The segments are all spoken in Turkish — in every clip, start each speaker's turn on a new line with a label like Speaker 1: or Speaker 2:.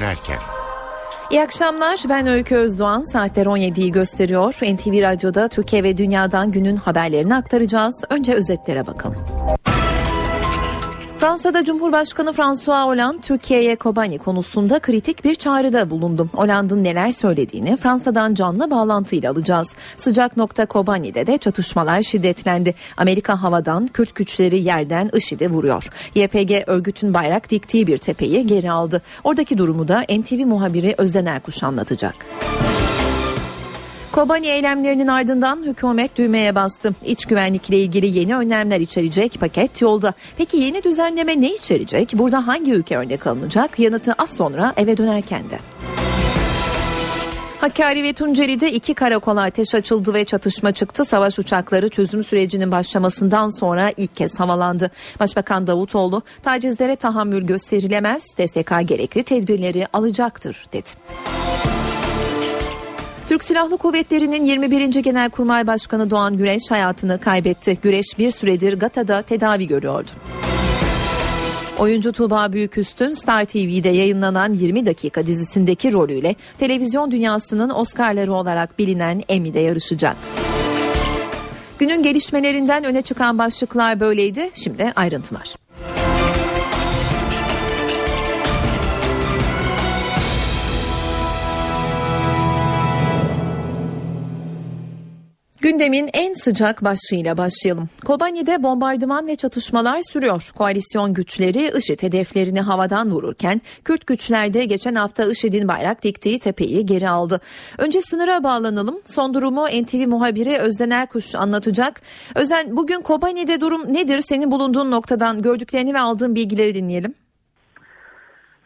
Speaker 1: dönerken.
Speaker 2: İyi akşamlar ben Öykü Özdoğan saatler 17'yi gösteriyor. NTV Radyo'da Türkiye ve Dünya'dan günün haberlerini aktaracağız. Önce özetlere bakalım. Fransa'da Cumhurbaşkanı François Hollande Türkiye'ye Kobani konusunda kritik bir çağrıda bulundu. Hollande'ın neler söylediğini Fransa'dan canlı bağlantıyla alacağız. Sıcak nokta Kobani'de de çatışmalar şiddetlendi. Amerika havadan Kürt güçleri yerden IŞİD'i vuruyor. YPG örgütün bayrak diktiği bir tepeyi geri aldı. Oradaki durumu da NTV muhabiri Özden Erkuş anlatacak. Kobani eylemlerinin ardından hükümet düğmeye bastı. İç güvenlikle ilgili yeni önlemler içerecek paket yolda. Peki yeni düzenleme ne içerecek? Burada hangi ülke örnek alınacak? Yanıtı az sonra eve dönerken de. Hakkari ve Tunceli'de iki karakola ateş açıldı ve çatışma çıktı. Savaş uçakları çözüm sürecinin başlamasından sonra ilk kez havalandı. Başbakan Davutoğlu tacizlere tahammül gösterilemez, DSK gerekli tedbirleri alacaktır dedi. Türk Silahlı Kuvvetleri'nin 21. Genelkurmay Başkanı Doğan Güreş hayatını kaybetti. Güreş bir süredir Gata'da tedavi görüyordu. Oyuncu Tuğba Büyüküstün Star TV'de yayınlanan 20 dakika dizisindeki rolüyle televizyon dünyasının Oscar'ları olarak bilinen Emmy'de yarışacak. Günün gelişmelerinden öne çıkan başlıklar böyleydi. Şimdi ayrıntılar. Gündemin en sıcak başlığıyla başlayalım. Kobani'de bombardıman ve çatışmalar sürüyor. Koalisyon güçleri IŞİD hedeflerini havadan vururken Kürt güçler de geçen hafta IŞİD'in bayrak diktiği tepeyi geri aldı. Önce sınıra bağlanalım. Son durumu NTV muhabiri Özden Erkuş anlatacak. Özden bugün Kobani'de durum nedir? Senin bulunduğun noktadan gördüklerini ve aldığın bilgileri dinleyelim.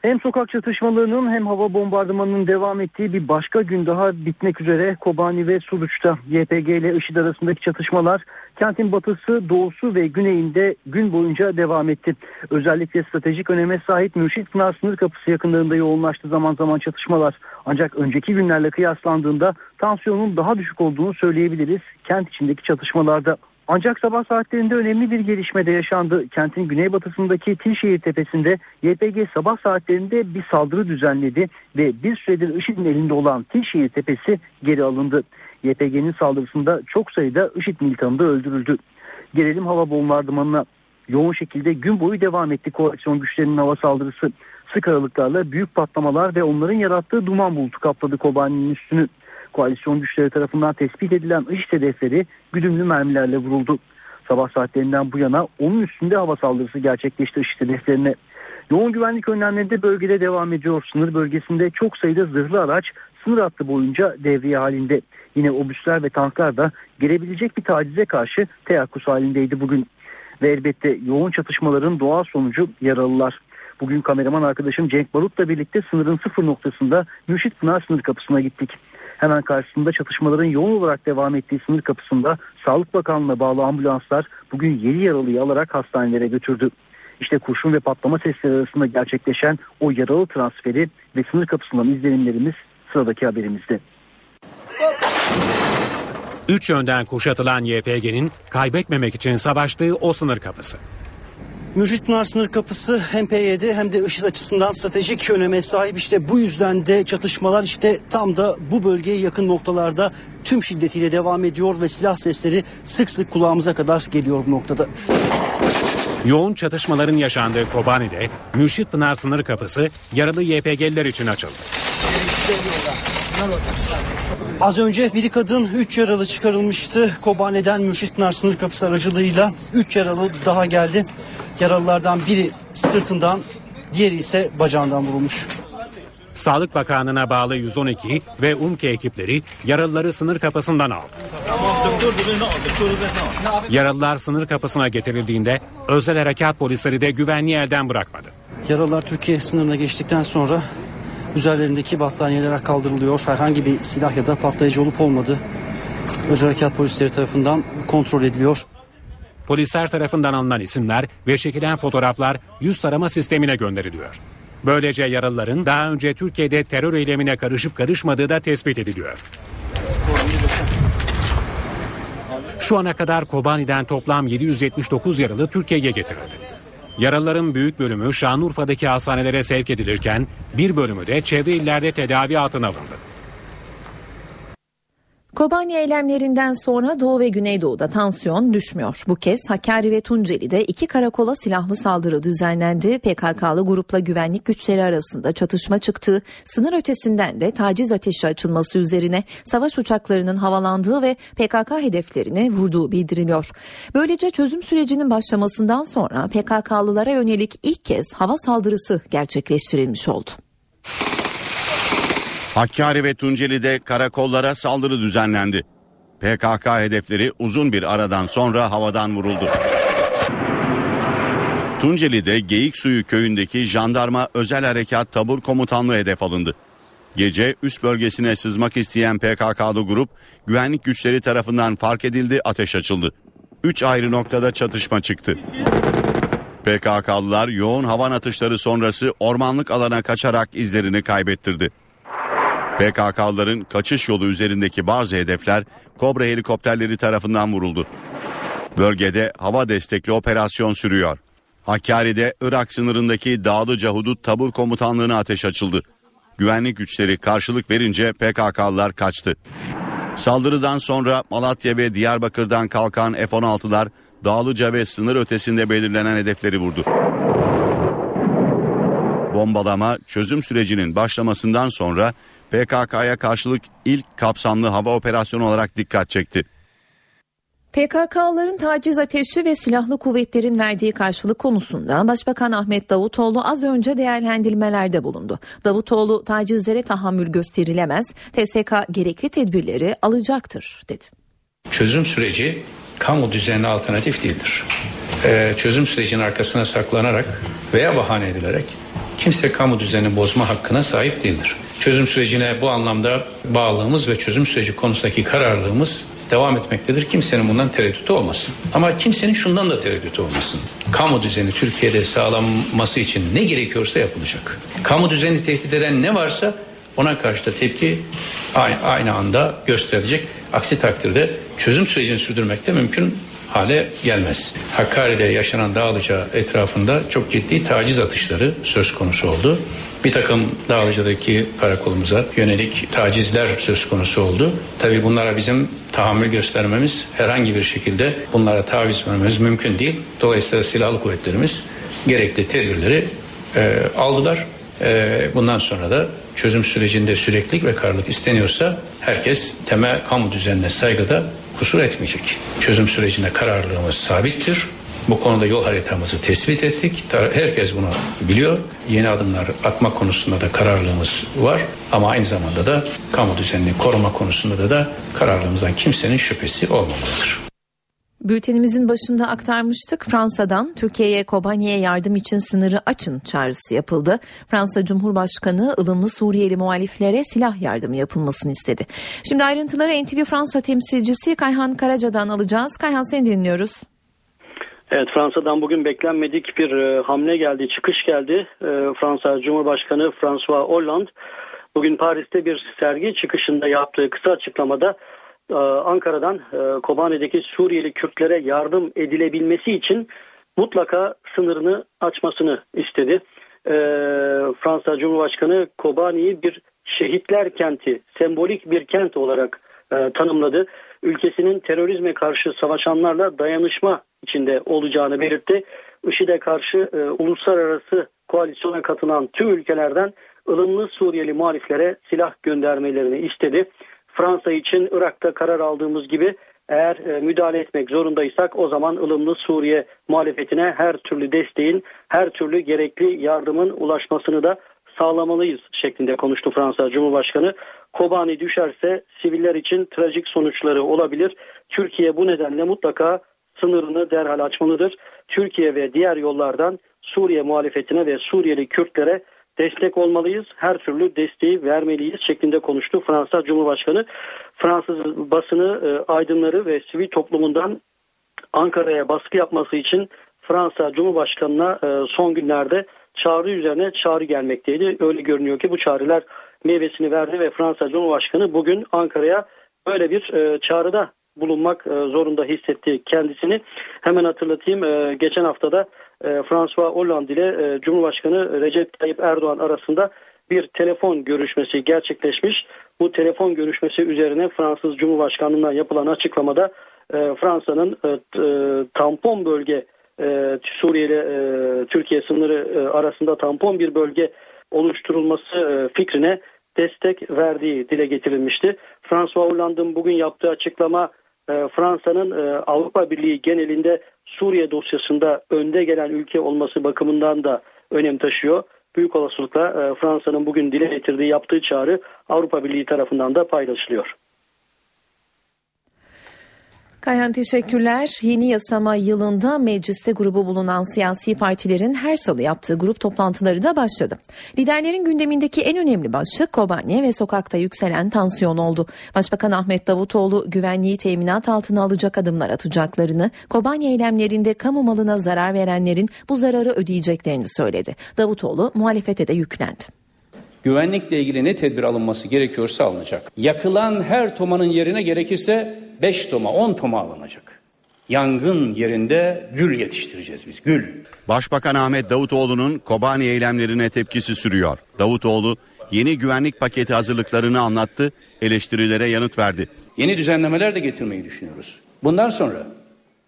Speaker 3: Hem sokak çatışmalarının hem hava bombardımanının devam ettiği bir başka gün daha bitmek üzere Kobani ve Suruç'ta YPG ile IŞİD arasındaki çatışmalar kentin batısı, doğusu ve güneyinde gün boyunca devam etti. Özellikle stratejik öneme sahip Mürşit Pınar sınır kapısı yakınlarında yoğunlaştı zaman zaman çatışmalar. Ancak önceki günlerle kıyaslandığında tansiyonun daha düşük olduğunu söyleyebiliriz. Kent içindeki çatışmalarda ancak sabah saatlerinde önemli bir gelişme de yaşandı. Kentin güneybatısındaki Tilşehir tepesinde YPG sabah saatlerinde bir saldırı düzenledi ve bir süredir IŞİD'in elinde olan Tilşehir tepesi geri alındı. YPG'nin saldırısında çok sayıda IŞİD militanı da öldürüldü. Gelelim hava bombardımanına. Yoğun şekilde gün boyu devam etti koalisyon güçlerinin hava saldırısı. Sık aralıklarla büyük patlamalar ve onların yarattığı duman bulutu kapladı Kobani'nin üstünü koalisyon güçleri tarafından tespit edilen IŞİD hedefleri güdümlü mermilerle vuruldu. Sabah saatlerinden bu yana onun üstünde hava saldırısı gerçekleşti IŞİD hedeflerine. Yoğun güvenlik önlemleri de bölgede devam ediyor. Sınır bölgesinde çok sayıda zırhlı araç sınır hattı boyunca devriye halinde. Yine obüsler ve tanklar da gelebilecek bir tacize karşı teyakkuz halindeydi bugün. Ve elbette yoğun çatışmaların doğal sonucu yaralılar. Bugün kameraman arkadaşım Cenk Barut'la birlikte sınırın sıfır noktasında Mürşit Pınar sınır kapısına gittik. Hemen karşısında çatışmaların yoğun olarak devam ettiği sınır kapısında Sağlık Bakanlığı'na bağlı ambulanslar bugün 7 yaralıyı alarak hastanelere götürdü. İşte kurşun ve patlama sesleri arasında gerçekleşen o yaralı transferi ve sınır kapısından izlenimlerimiz sıradaki haberimizde.
Speaker 4: Üç yönden kuşatılan YPG'nin kaybetmemek için savaştığı o sınır kapısı.
Speaker 5: Mürşit Pınar sınır kapısı hem PYD hem de IŞİD açısından stratejik öneme sahip. İşte bu yüzden de çatışmalar işte tam da bu bölgeye yakın noktalarda tüm şiddetiyle devam ediyor ve silah sesleri sık sık kulağımıza kadar geliyor bu noktada.
Speaker 4: Yoğun çatışmaların yaşandığı Kobani'de Mürşit Pınar sınır kapısı yaralı YPG'liler için açıldı.
Speaker 5: Az önce bir kadın 3 yaralı çıkarılmıştı. Kobane'den Mürşit Pınar sınır kapısı aracılığıyla 3 yaralı daha geldi. Yaralılardan biri sırtından, diğeri ise bacağından vurulmuş.
Speaker 4: Sağlık Bakanlığı'na bağlı 112 ve UMKE ekipleri yaralıları sınır kapısından aldı. Yaralılar sınır kapısına getirildiğinde özel harekat polisleri de güvenliği elden bırakmadı.
Speaker 5: Yaralılar Türkiye sınırına geçtikten sonra üzerlerindeki battaniyeler kaldırılıyor. Herhangi bir silah ya da patlayıcı olup olmadı. Özel harekat polisleri tarafından kontrol ediliyor.
Speaker 4: Polisler tarafından alınan isimler ve çekilen fotoğraflar yüz tarama sistemine gönderiliyor. Böylece yaralıların daha önce Türkiye'de terör eylemine karışıp karışmadığı da tespit ediliyor. Şu ana kadar Kobani'den toplam 779 yaralı Türkiye'ye getirildi. Yaralıların büyük bölümü Şanlıurfa'daki hastanelere sevk edilirken bir bölümü de çevre illerde tedavi altına alındı.
Speaker 2: Kobani eylemlerinden sonra Doğu ve Güneydoğu'da tansiyon düşmüyor. Bu kez Hakkari ve Tunceli'de iki karakola silahlı saldırı düzenlendi. PKK'lı grupla güvenlik güçleri arasında çatışma çıktı. Sınır ötesinden de taciz ateşi açılması üzerine savaş uçaklarının havalandığı ve PKK hedeflerine vurduğu bildiriliyor. Böylece çözüm sürecinin başlamasından sonra PKK'lılara yönelik ilk kez hava saldırısı gerçekleştirilmiş oldu.
Speaker 1: Hakkari ve Tunceli'de karakollara saldırı düzenlendi. PKK hedefleri uzun bir aradan sonra havadan vuruldu. Tunceli'de Geyik Suyu köyündeki jandarma özel harekat tabur komutanlığı hedef alındı. Gece üst bölgesine sızmak isteyen PKK'lı grup güvenlik güçleri tarafından fark edildi ateş açıldı. Üç ayrı noktada çatışma çıktı. PKK'lılar yoğun havan atışları sonrası ormanlık alana kaçarak izlerini kaybettirdi. PKK'ların kaçış yolu üzerindeki bazı hedefler Kobra helikopterleri tarafından vuruldu. Bölgede hava destekli operasyon sürüyor. Hakkari'de Irak sınırındaki Dağlıca Hudut Tabur Komutanlığı'na ateş açıldı. Güvenlik güçleri karşılık verince PKK'lılar kaçtı. Saldırıdan sonra Malatya ve Diyarbakır'dan kalkan F-16'lar Dağlıca ve sınır ötesinde belirlenen hedefleri vurdu. Bombalama çözüm sürecinin başlamasından sonra PKK'ya karşılık ilk kapsamlı hava operasyonu olarak dikkat çekti.
Speaker 2: PKK'ların taciz ateşi ve silahlı kuvvetlerin verdiği karşılık konusunda Başbakan Ahmet Davutoğlu az önce değerlendirmelerde bulundu. Davutoğlu tacizlere tahammül gösterilemez, TSK gerekli tedbirleri alacaktır dedi.
Speaker 6: Çözüm süreci kamu düzenine alternatif değildir. Ee, çözüm sürecinin arkasına saklanarak veya bahane edilerek kimse kamu düzenini bozma hakkına sahip değildir. Çözüm sürecine bu anlamda bağlılığımız ve çözüm süreci konusundaki kararlılığımız devam etmektedir. Kimsenin bundan tereddütü olmasın. Ama kimsenin şundan da tereddütü olmasın. Kamu düzeni Türkiye'de sağlanması için ne gerekiyorsa yapılacak. Kamu düzeni tehdit eden ne varsa ona karşı da tepki aynı, aynı anda gösterilecek. Aksi takdirde çözüm sürecini sürdürmek de mümkün hale gelmez. Hakkari'de yaşanan Dağlıca etrafında çok ciddi taciz atışları söz konusu oldu. Bir takım Dağlıca'daki karakolumuza yönelik tacizler söz konusu oldu. Tabi bunlara bizim tahammül göstermemiz herhangi bir şekilde bunlara taviz vermemiz mümkün değil. Dolayısıyla silahlı kuvvetlerimiz gerekli tedbirleri e, aldılar. E, bundan sonra da çözüm sürecinde süreklilik ve kararlılık isteniyorsa herkes temel kamu düzenine saygıda kusur etmeyecek. Çözüm sürecinde kararlılığımız sabittir. Bu konuda yol haritamızı tespit ettik. Herkes bunu biliyor. Yeni adımlar atma konusunda da kararlılığımız var. Ama aynı zamanda da kamu düzenini koruma konusunda da, da kararlılığımızdan kimsenin şüphesi olmamalıdır.
Speaker 2: Bültenimizin başında aktarmıştık. Fransa'dan Türkiye'ye Kobani'ye yardım için sınırı açın çağrısı yapıldı. Fransa Cumhurbaşkanı ılımlı Suriyeli muhaliflere silah yardımı yapılmasını istedi. Şimdi ayrıntıları NTV Fransa temsilcisi Kayhan Karaca'dan alacağız. Kayhan seni dinliyoruz.
Speaker 7: Evet Fransa'dan bugün beklenmedik bir e, hamle geldi, çıkış geldi. E, Fransa Cumhurbaşkanı François Hollande bugün Paris'te bir sergi çıkışında yaptığı kısa açıklamada Ankara'dan e, Kobani'deki Suriyeli Kürtlere yardım edilebilmesi için mutlaka sınırını açmasını istedi. E, Fransa Cumhurbaşkanı Kobani'yi bir şehitler kenti, sembolik bir kent olarak e, tanımladı. Ülkesinin terörizme karşı savaşanlarla dayanışma içinde olacağını belirtti. IŞİD'e karşı e, uluslararası koalisyona katılan tüm ülkelerden ılımlı Suriyeli muhaliflere silah göndermelerini istedi. Fransa için Irak'ta karar aldığımız gibi eğer e, müdahale etmek zorundaysak o zaman ılımlı Suriye muhalefetine her türlü desteğin, her türlü gerekli yardımın ulaşmasını da sağlamalıyız şeklinde konuştu Fransa Cumhurbaşkanı. Kobani düşerse siviller için trajik sonuçları olabilir. Türkiye bu nedenle mutlaka sınırını derhal açmalıdır. Türkiye ve diğer yollardan Suriye muhalefetine ve Suriyeli Kürtlere destek olmalıyız. Her türlü desteği vermeliyiz şeklinde konuştu Fransa Cumhurbaşkanı. Fransız basını, e, aydınları ve sivil toplumundan Ankara'ya baskı yapması için Fransa Cumhurbaşkanı'na e, son günlerde çağrı üzerine çağrı gelmekteydi. Öyle görünüyor ki bu çağrılar meyvesini verdi ve Fransa Cumhurbaşkanı bugün Ankara'ya böyle bir e, çağrıda bulunmak zorunda hissetti kendisini. Hemen hatırlatayım geçen haftada e, François Hollande ile e, Cumhurbaşkanı Recep Tayyip Erdoğan arasında bir telefon görüşmesi gerçekleşmiş. Bu telefon görüşmesi üzerine Fransız Cumhurbaşkanlığından yapılan açıklamada e, Fransa'nın e, tampon bölge Suriye ile Türkiye sınırı arasında tampon bir bölge oluşturulması fikrine destek verdiği dile getirilmişti. François Hollande'ın bugün yaptığı açıklama e, Fransa'nın e, Avrupa Birliği genelinde Suriye dosyasında önde gelen ülke olması bakımından da önem taşıyor. Büyük olasılıkla e, Fransa'nın bugün dile getirdiği yaptığı çağrı Avrupa Birliği tarafından da paylaşılıyor.
Speaker 2: Kayhan teşekkürler. Yeni yasama yılında mecliste grubu bulunan siyasi partilerin her salı yaptığı grup toplantıları da başladı. Liderlerin gündemindeki en önemli başlık Kobanye ve sokakta yükselen tansiyon oldu. Başbakan Ahmet Davutoğlu güvenliği teminat altına alacak adımlar atacaklarını, Kobanye eylemlerinde kamu malına zarar verenlerin bu zararı ödeyeceklerini söyledi. Davutoğlu muhalefete de yüklendi.
Speaker 6: Güvenlikle ilgili ne tedbir alınması gerekiyorsa alınacak. Yakılan her tomanın yerine gerekirse 5 toma 10 toma alınacak. Yangın yerinde gül yetiştireceğiz biz gül.
Speaker 1: Başbakan Ahmet Davutoğlu'nun Kobani eylemlerine tepkisi sürüyor. Davutoğlu yeni güvenlik paketi hazırlıklarını anlattı, eleştirilere yanıt verdi.
Speaker 6: Yeni düzenlemeler de getirmeyi düşünüyoruz. Bundan sonra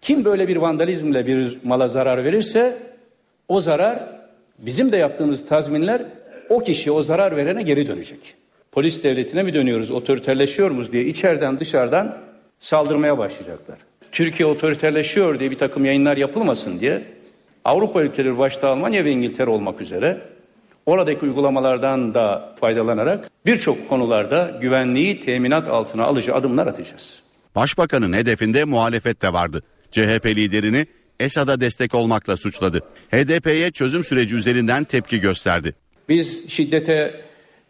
Speaker 6: kim böyle bir vandalizmle bir mala zarar verirse o zarar bizim de yaptığımız tazminler o kişi o zarar verene geri dönecek. Polis devletine mi dönüyoruz, otoriterleşiyor muyuz diye içeriden dışarıdan saldırmaya başlayacaklar. Türkiye otoriterleşiyor diye bir takım yayınlar yapılmasın diye Avrupa ülkeleri başta Almanya ve İngiltere olmak üzere oradaki uygulamalardan da faydalanarak birçok konularda güvenliği teminat altına alıcı adımlar atacağız.
Speaker 1: Başbakanın hedefinde muhalefet de vardı. CHP liderini Esad'a destek olmakla suçladı. HDP'ye çözüm süreci üzerinden tepki gösterdi.
Speaker 6: Biz şiddete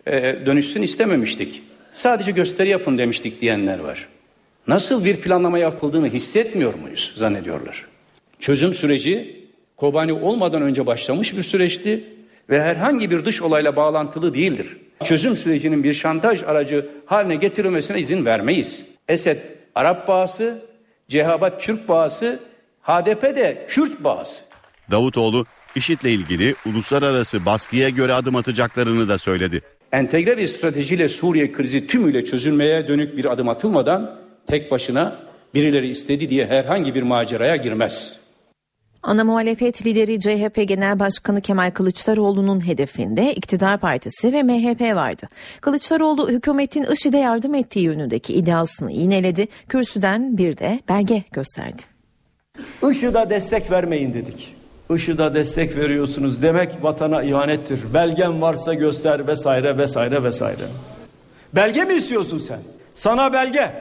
Speaker 6: e, dönüşsün istememiştik. Sadece gösteri yapın demiştik diyenler var. Nasıl bir planlama yapıldığını hissetmiyor muyuz zannediyorlar. Çözüm süreci Kobani olmadan önce başlamış bir süreçti ve herhangi bir dış olayla bağlantılı değildir. Çözüm sürecinin bir şantaj aracı haline getirilmesine izin vermeyiz. Esed Arap bağısı, Cehabat Türk bağısı, HDP de Kürt bağısı.
Speaker 1: Davutoğlu IŞİD'le ilgili uluslararası baskıya göre adım atacaklarını da söyledi.
Speaker 6: Entegre bir stratejiyle Suriye krizi tümüyle çözülmeye dönük bir adım atılmadan tek başına birileri istedi diye herhangi bir maceraya girmez.
Speaker 2: Ana muhalefet lideri CHP Genel Başkanı Kemal Kılıçdaroğlu'nun hedefinde iktidar partisi ve MHP vardı. Kılıçdaroğlu hükümetin IŞİD'e yardım ettiği yönündeki iddiasını yineledi. Kürsüden bir de belge gösterdi.
Speaker 8: IŞİD'e destek vermeyin dedik. IŞİD'e destek veriyorsunuz demek vatana ihanettir. Belgen varsa göster vesaire vesaire vesaire. Belge mi istiyorsun sen? Sana belge.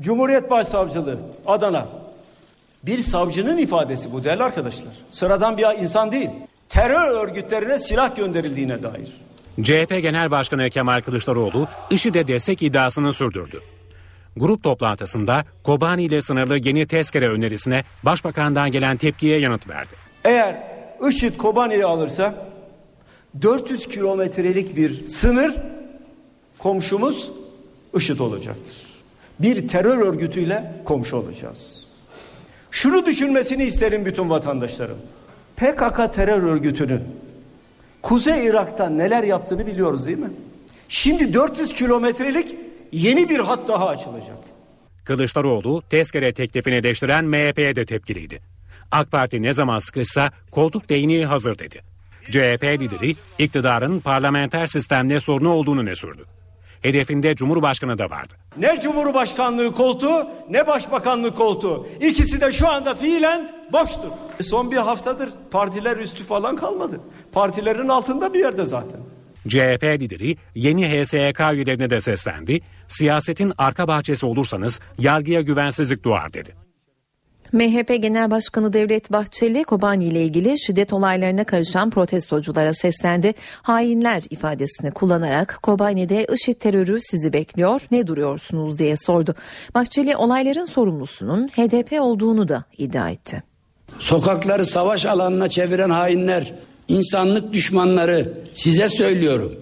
Speaker 8: Cumhuriyet Başsavcılığı Adana. Bir savcının ifadesi bu değerli arkadaşlar. Sıradan bir insan değil. Terör örgütlerine silah gönderildiğine dair.
Speaker 4: CHP Genel Başkanı Kemal Kılıçdaroğlu IŞİD'e destek iddiasını sürdürdü. Grup toplantısında Kobani ile sınırlı yeni tezkere önerisine başbakandan gelen tepkiye yanıt verdi.
Speaker 8: Eğer IŞİD Kobani'yi alırsa 400 kilometrelik bir sınır komşumuz IŞİD olacaktır. Bir terör örgütüyle komşu olacağız. Şunu düşünmesini isterim bütün vatandaşlarım. PKK terör örgütünün Kuzey Irak'ta neler yaptığını biliyoruz değil mi? Şimdi 400 kilometrelik yeni bir hat daha açılacak.
Speaker 4: Kılıçdaroğlu tezkere teklifini eleştiren MHP'ye de tepkiliydi. AK Parti ne zaman sıkışsa koltuk değneği hazır dedi. CHP lideri iktidarın parlamenter sistemde sorunu olduğunu ne sürdü. Hedefinde Cumhurbaşkanı da vardı.
Speaker 8: Ne Cumhurbaşkanlığı koltuğu ne Başbakanlığı koltuğu. İkisi de şu anda fiilen boştur. Son bir haftadır partiler üstü falan kalmadı. Partilerin altında bir yerde zaten.
Speaker 4: CHP lideri yeni HSYK üyelerine de seslendi. Siyasetin arka bahçesi olursanız yargıya güvensizlik doğar dedi.
Speaker 2: MHP Genel Başkanı Devlet Bahçeli Kobani ile ilgili şiddet olaylarına karışan protestoculara seslendi. Hainler ifadesini kullanarak Kobani'de IŞİD terörü sizi bekliyor ne duruyorsunuz diye sordu. Bahçeli olayların sorumlusunun HDP olduğunu da iddia etti.
Speaker 9: Sokakları savaş alanına çeviren hainler, insanlık düşmanları size söylüyorum.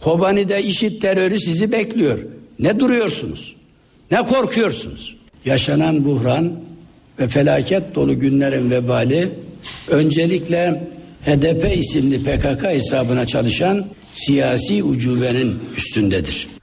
Speaker 9: Kobani'de IŞİD terörü sizi bekliyor. Ne duruyorsunuz? Ne korkuyorsunuz? Yaşanan buhran ve felaket dolu günlerin vebali öncelikle HDP isimli PKK hesabına çalışan siyasi ucubenin üstündedir.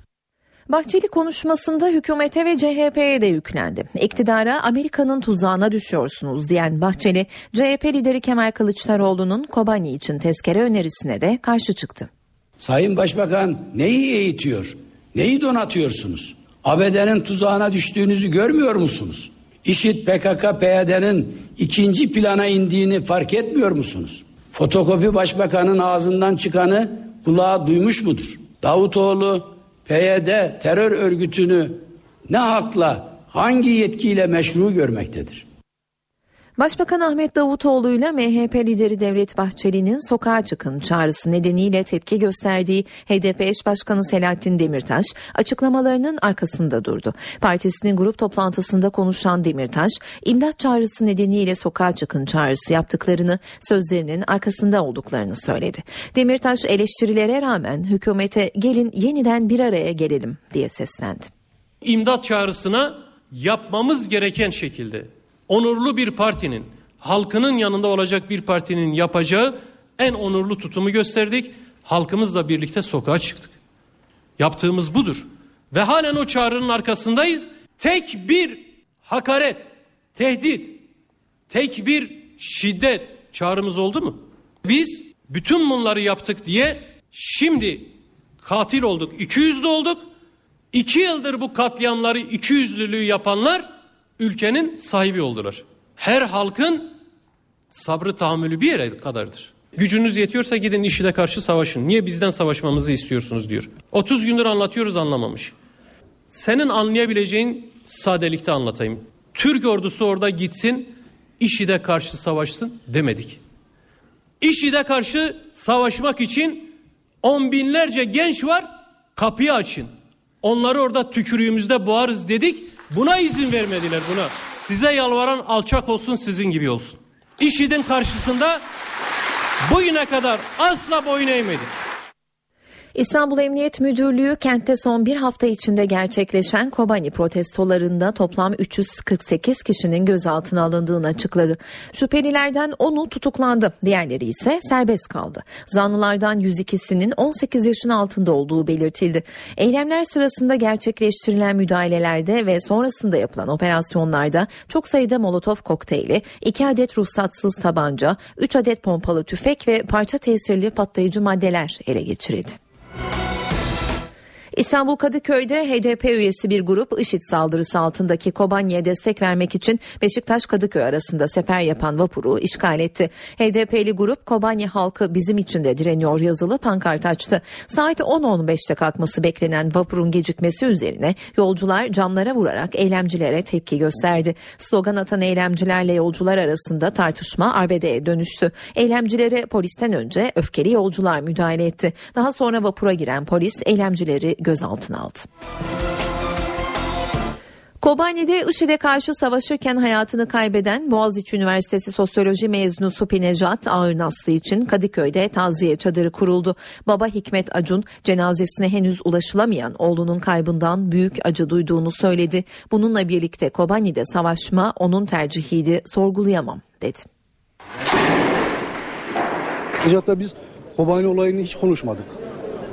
Speaker 2: Bahçeli konuşmasında hükümete ve CHP'ye de yüklendi. İktidara Amerika'nın tuzağına düşüyorsunuz diyen Bahçeli, CHP lideri Kemal Kılıçdaroğlu'nun Kobani için tezkere önerisine de karşı çıktı.
Speaker 9: Sayın Başbakan neyi eğitiyor? Neyi donatıyorsunuz? ABD'nin tuzağına düştüğünüzü görmüyor musunuz? İşit PKK PYD'nin ikinci plana indiğini fark etmiyor musunuz? Fotokopi başbakanın ağzından çıkanı kulağa duymuş mudur? Davutoğlu PYD terör örgütünü ne hakla hangi yetkiyle meşru görmektedir?
Speaker 2: Başbakan Ahmet Davutoğlu ile MHP lideri Devlet Bahçeli'nin sokağa çıkın çağrısı nedeniyle tepki gösterdiği HDP eş başkanı Selahattin Demirtaş açıklamalarının arkasında durdu. Partisinin grup toplantısında konuşan Demirtaş, imdat çağrısı nedeniyle sokağa çıkın çağrısı yaptıklarını, sözlerinin arkasında olduklarını söyledi. Demirtaş eleştirilere rağmen hükümete gelin yeniden bir araya gelelim diye seslendi.
Speaker 10: İmdat çağrısına yapmamız gereken şekilde onurlu bir partinin, halkının yanında olacak bir partinin yapacağı en onurlu tutumu gösterdik. Halkımızla birlikte sokağa çıktık. Yaptığımız budur. Ve halen o çağrının arkasındayız. Tek bir hakaret, tehdit, tek bir şiddet çağrımız oldu mu? Biz bütün bunları yaptık diye şimdi katil olduk, iki yüzlü olduk. İki yıldır bu katliamları iki yüzlülüğü yapanlar ülkenin sahibi oldular. Her halkın sabrı tahammülü bir yere kadardır. Gücünüz yetiyorsa gidin işide karşı savaşın. Niye bizden savaşmamızı istiyorsunuz diyor. 30 gündür anlatıyoruz anlamamış. Senin anlayabileceğin sadelikte anlatayım. Türk ordusu orada gitsin, IŞİD'e karşı savaşsın demedik. IŞİD'e karşı savaşmak için on binlerce genç var, kapıyı açın. Onları orada tükürüğümüzde boğarız dedik. Buna izin vermediler buna. Size yalvaran alçak olsun sizin gibi olsun. IŞİD'in karşısında bugüne kadar asla boyun eğmedi.
Speaker 2: İstanbul Emniyet Müdürlüğü kentte son bir hafta içinde gerçekleşen Kobani protestolarında toplam 348 kişinin gözaltına alındığını açıkladı. Şüphelilerden 10'u tutuklandı, diğerleri ise serbest kaldı. Zanlılardan 102'sinin 18 yaşın altında olduğu belirtildi. Eylemler sırasında gerçekleştirilen müdahalelerde ve sonrasında yapılan operasyonlarda çok sayıda molotof kokteyli, 2 adet ruhsatsız tabanca, 3 adet pompalı tüfek ve parça tesirli patlayıcı maddeler ele geçirildi. Bye. İstanbul Kadıköy'de HDP üyesi bir grup IŞİD saldırısı altındaki Kobani'ye destek vermek için Beşiktaş Kadıköy arasında sefer yapan vapuru işgal etti. HDP'li grup Kobani halkı bizim için de direniyor yazılı pankart açtı. Saat 10.15'te kalkması beklenen vapurun gecikmesi üzerine yolcular camlara vurarak eylemcilere tepki gösterdi. Slogan atan eylemcilerle yolcular arasında tartışma arbedeye dönüştü. Eylemcilere polisten önce öfkeli yolcular müdahale etti. Daha sonra vapura giren polis eylemcileri gözaltına aldı. Kobani'de IŞİD'e karşı savaşırken hayatını kaybeden Boğaziçi Üniversitesi Sosyoloji mezunu Supi Necat Ağırnaslı için Kadıköy'de taziye çadırı kuruldu. Baba Hikmet Acun cenazesine henüz ulaşılamayan oğlunun kaybından büyük acı duyduğunu söyledi. Bununla birlikte Kobani'de savaşma onun tercihiydi sorgulayamam dedi.
Speaker 11: Necat'la biz Kobani olayını hiç konuşmadık.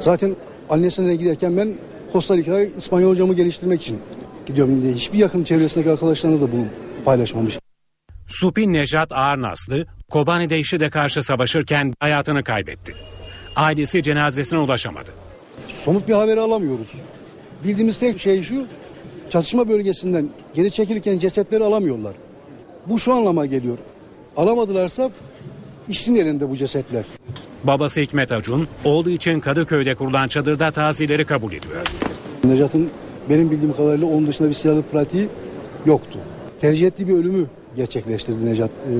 Speaker 11: Zaten annesine giderken ben Costa Rica'ya İspanyolcamı geliştirmek için gidiyorum diye. Hiçbir yakın çevresindeki arkadaşlarına da bunu paylaşmamış.
Speaker 4: Supin Nejat Ağırnaslı, Kobani'de IŞİD'e karşı savaşırken hayatını kaybetti. Ailesi cenazesine ulaşamadı.
Speaker 11: Somut bir haberi alamıyoruz. Bildiğimiz tek şey şu, çatışma bölgesinden geri çekilirken cesetleri alamıyorlar. Bu şu anlama geliyor. Alamadılarsa işin elinde bu cesetler.
Speaker 4: Babası Hikmet Acun, oğlu için Kadıköy'de kurulan çadırda tazileri kabul ediyor.
Speaker 11: Necat'ın benim bildiğim kadarıyla onun dışında bir silahlı pratiği yoktu. Tercih ettiği bir ölümü gerçekleştirdi Necat. Ee,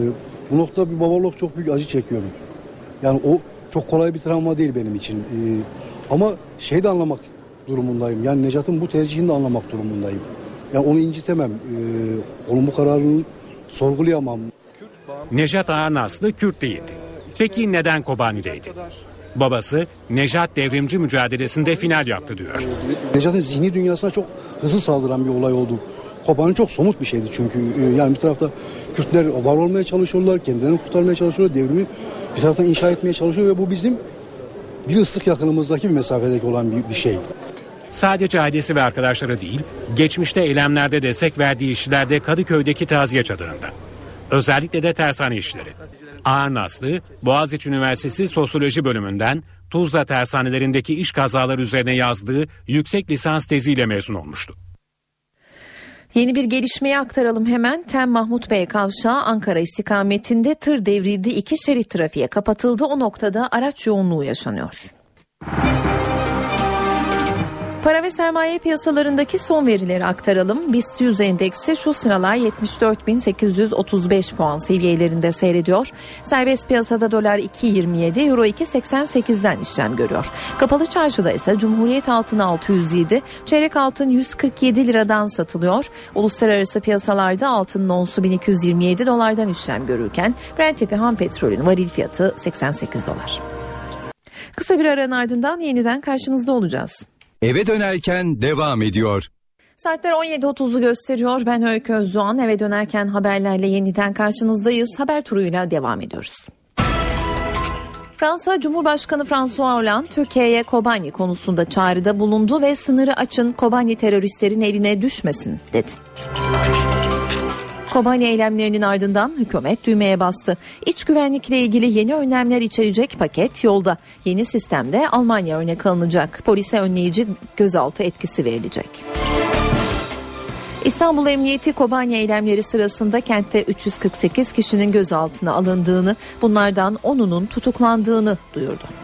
Speaker 11: bu noktada bir babalık çok büyük acı çekiyorum. Yani o çok kolay bir travma değil benim için. Ee, ama şey de anlamak durumundayım. Yani Necat'ın bu tercihini de anlamak durumundayım. Yani onu incitemem. Ee, onun bu kararını sorgulayamam.
Speaker 4: Nejat Ağarnaslı Kürt değildi. Peki neden Kobani'deydi? Babası Nejat devrimci mücadelesinde final yaptı diyor.
Speaker 11: Necat'ın zihni dünyasına çok hızlı saldıran bir olay oldu. Kobani çok somut bir şeydi çünkü e, yani bir tarafta Kürtler var olmaya çalışıyorlar, kendilerini kurtarmaya çalışıyorlar, devrimi bir taraftan inşa etmeye çalışıyor ve bu bizim bir ıslık yakınımızdaki bir mesafedeki olan bir, bir şey.
Speaker 4: Sadece ailesi ve arkadaşları değil, geçmişte eylemlerde destek verdiği işler de Kadıköy'deki taziye çadırında. Özellikle de tersane işleri. Ağır Naslı, Boğaziçi Üniversitesi Sosyoloji bölümünden Tuzla tersanelerindeki iş kazaları üzerine yazdığı yüksek lisans teziyle mezun olmuştu.
Speaker 2: Yeni bir gelişmeyi aktaralım hemen. Tem Mahmut Bey kavşağı Ankara istikametinde tır devrildi. iki şerit trafiğe kapatıldı. O noktada araç yoğunluğu yaşanıyor. Para ve sermaye piyasalarındaki son verileri aktaralım. BIST 100 endeksi şu sıralar 74.835 puan seviyelerinde seyrediyor. Serbest piyasada dolar 2.27, euro 2.88'den işlem görüyor. Kapalı çarşıda ise Cumhuriyet altını 607, çeyrek altın 147 liradan satılıyor. Uluslararası piyasalarda altının onsu 1227 dolardan işlem görürken Brent tipi ham petrolün varil fiyatı 88 dolar. Kısa bir aranın ardından yeniden karşınızda olacağız.
Speaker 12: Eve dönerken devam ediyor.
Speaker 2: Saatler 17.30'u gösteriyor. Ben Öykü Özdoğan. Eve dönerken haberlerle yeniden karşınızdayız. Haber turuyla devam ediyoruz. Fransa Cumhurbaşkanı François Hollande Türkiye'ye Kobani konusunda çağrıda bulundu ve sınırı açın Kobani teröristlerin eline düşmesin dedi. Kobani eylemlerinin ardından hükümet düğmeye bastı. İç güvenlikle ilgili yeni önlemler içerecek paket yolda. Yeni sistemde Almanya örnek alınacak. Polise önleyici gözaltı etkisi verilecek. İstanbul Emniyeti Kobani eylemleri sırasında kentte 348 kişinin gözaltına alındığını, bunlardan 10'unun tutuklandığını duyurdu.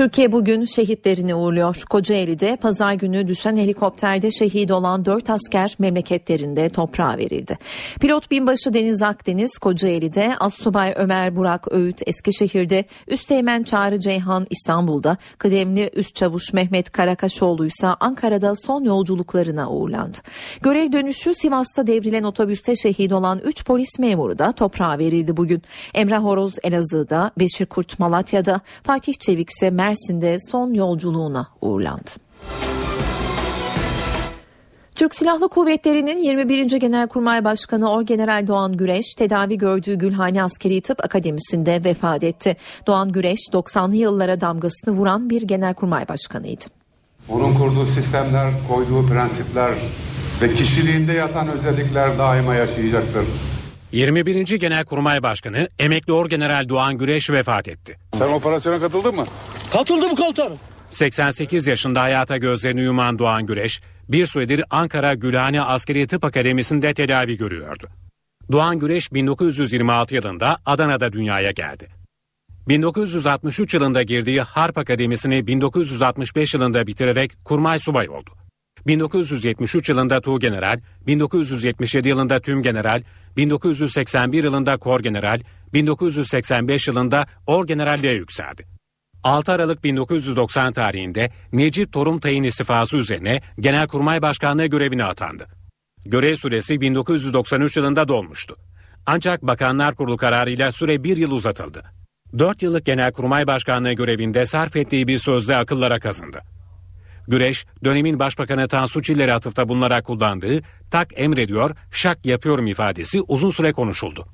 Speaker 2: Türkiye bugün şehitlerini uğurluyor. Kocaeli'de pazar günü düşen helikopterde şehit olan 4 asker memleketlerinde toprağa verildi. Pilot binbaşı Deniz Akdeniz Kocaeli'de, Assubay Ömer Burak Öğüt Eskişehir'de, Üsteğmen Çağrı Ceyhan İstanbul'da, kıdemli Üst Çavuş Mehmet Karakaşoğlu ise Ankara'da son yolculuklarına uğurlandı. Görev dönüşü Sivas'ta devrilen otobüste şehit olan 3 polis memuru da toprağa verildi bugün. Emrah Horoz Elazığ'da, Beşir Kurt Malatya'da, Fatih Çevik ise Mersin'de son yolculuğuna uğurlandı. Türk Silahlı Kuvvetleri'nin 21. Genelkurmay Başkanı Orgeneral Doğan Güreş tedavi gördüğü Gülhane Askeri Tıp Akademisi'nde vefat etti. Doğan Güreş 90'lı yıllara damgasını vuran bir genelkurmay başkanıydı.
Speaker 13: Onun kurduğu sistemler, koyduğu prensipler ve kişiliğinde yatan özellikler daima yaşayacaktır.
Speaker 4: 21. Genelkurmay Başkanı emekli Orgeneral Doğan Güreş vefat etti.
Speaker 13: Sen operasyona katıldın mı?
Speaker 14: Katıldım komutanım.
Speaker 4: 88 yaşında hayata gözlerini yuman Doğan Güreş, bir süredir Ankara Gülhane Askeri Tıp Akademisi'nde tedavi görüyordu. Doğan Güreş 1926 yılında Adana'da dünyaya geldi. 1963 yılında girdiği Harp Akademisi'ni 1965 yılında bitirerek kurmay subay oldu. 1973 yılında Tuğgeneral, 1977 yılında Tüm General, 1981 yılında Kor General, 1985 yılında Or Generalliğe yükseldi. 6 Aralık 1990 tarihinde Necip Torum tayin istifası üzerine Genelkurmay Başkanlığı görevine atandı. Görev süresi 1993 yılında dolmuştu. Ancak Bakanlar Kurulu kararıyla süre bir yıl uzatıldı. 4 yıllık Genelkurmay Başkanlığı görevinde sarf ettiği bir sözle akıllara kazındı. Güreş, dönemin Başbakanı Tansu Çiller'e atıfta bulunarak kullandığı tak emrediyor, şak yapıyorum ifadesi uzun süre konuşuldu.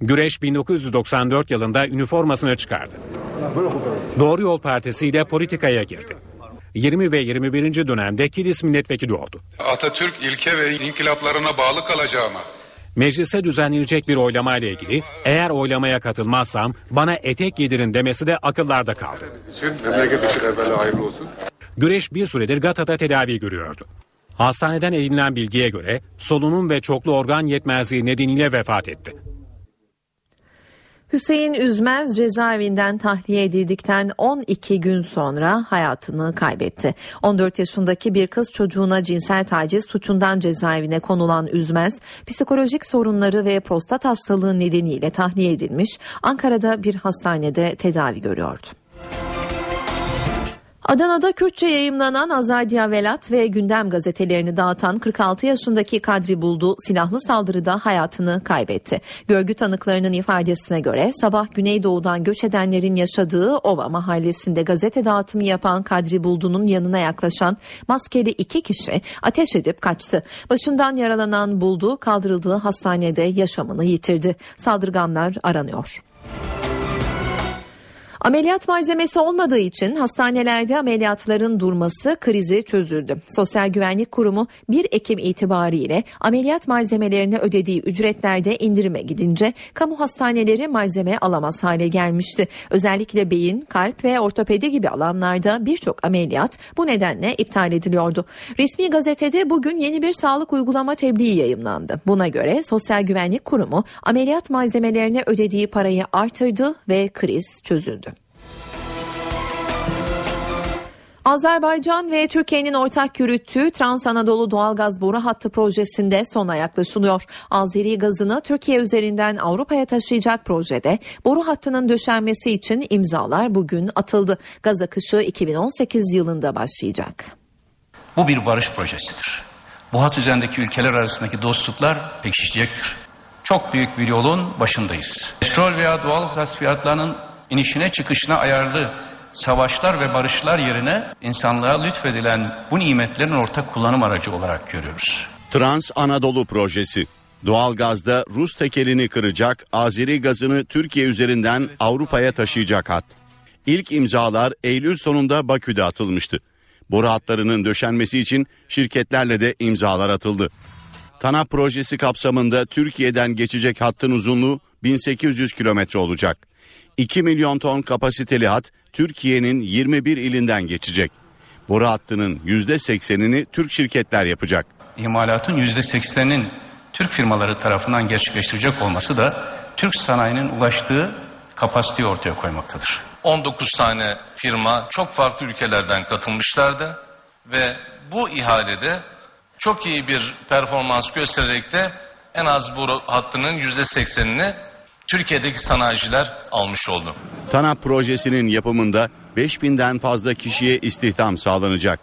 Speaker 4: Güreş 1994 yılında üniformasını çıkardı. Doğru Yol Partisi ile politikaya girdi. 20 ve 21. dönemde Kilis milletvekili oldu.
Speaker 13: Atatürk ilke ve inkılaplarına bağlı kalacağıma.
Speaker 4: Meclise düzenlenecek bir oylama ile ilgili eğer oylamaya katılmazsam bana etek yedirin demesi de akıllarda kaldı.
Speaker 13: için memleket için evvela hayırlı olsun.
Speaker 4: Güreş bir süredir Gata'da tedavi görüyordu. Hastaneden edinilen bilgiye göre solunum ve çoklu organ yetmezliği nedeniyle vefat etti.
Speaker 2: Hüseyin Üzmez cezaevinden tahliye edildikten 12 gün sonra hayatını kaybetti. 14 yaşındaki bir kız çocuğuna cinsel taciz suçundan cezaevine konulan Üzmez, psikolojik sorunları ve prostat hastalığı nedeniyle tahliye edilmiş, Ankara'da bir hastanede tedavi görüyordu. Adana'da Kürtçe yayımlanan Azadiya Velat ve Gündem gazetelerini dağıtan 46 yaşındaki Kadri Buldu silahlı saldırıda hayatını kaybetti. Görgü tanıklarının ifadesine göre sabah Güneydoğu'dan göç edenlerin yaşadığı Ova mahallesinde gazete dağıtımı yapan Kadri Buldu'nun yanına yaklaşan maskeli iki kişi ateş edip kaçtı. Başından yaralanan Buldu kaldırıldığı hastanede yaşamını yitirdi. Saldırganlar aranıyor. Ameliyat malzemesi olmadığı için hastanelerde ameliyatların durması krizi çözüldü. Sosyal Güvenlik Kurumu 1 Ekim itibariyle ameliyat malzemelerine ödediği ücretlerde indirime gidince kamu hastaneleri malzeme alamaz hale gelmişti. Özellikle beyin, kalp ve ortopedi gibi alanlarda birçok ameliyat bu nedenle iptal ediliyordu. Resmi gazetede bugün yeni bir sağlık uygulama tebliği yayımlandı. Buna göre Sosyal Güvenlik Kurumu ameliyat malzemelerine ödediği parayı artırdı ve kriz çözüldü. Azerbaycan ve Türkiye'nin ortak yürüttüğü Trans Anadolu Doğalgaz Boru Hattı projesinde sona yaklaşılıyor. Azeri gazını Türkiye üzerinden Avrupa'ya taşıyacak projede boru hattının döşenmesi için imzalar bugün atıldı. Gaz akışı 2018 yılında başlayacak.
Speaker 6: Bu bir barış projesidir. Bu hat üzerindeki ülkeler arasındaki dostluklar pekişecektir. Çok büyük bir yolun başındayız. Petrol veya doğal gaz fiyatlarının inişine çıkışına ayarlı savaşlar ve barışlar yerine insanlığa lütfedilen bu nimetlerin ortak kullanım aracı olarak görüyoruz.
Speaker 1: Trans Anadolu Projesi Doğalgazda Rus tekelini kıracak, Azeri gazını Türkiye üzerinden Avrupa'ya taşıyacak hat. İlk imzalar Eylül sonunda Bakü'de atılmıştı. Boru hatlarının döşenmesi için şirketlerle de imzalar atıldı. TANAP projesi kapsamında Türkiye'den geçecek hattın uzunluğu 1800 kilometre olacak. 2 milyon ton kapasiteli hat Türkiye'nin 21 ilinden geçecek. Boru hattının %80'ini Türk şirketler yapacak.
Speaker 6: İmalatın %80'inin Türk firmaları tarafından gerçekleştirecek olması da Türk sanayinin ulaştığı kapasiteyi ortaya koymaktadır.
Speaker 14: 19 tane firma çok farklı ülkelerden katılmışlardı ve bu ihalede çok iyi bir performans göstererek de en az bu hattının %80'ini Türkiye'deki sanayiciler almış oldu.
Speaker 1: TANAP projesinin yapımında 5000'den fazla kişiye istihdam sağlanacak.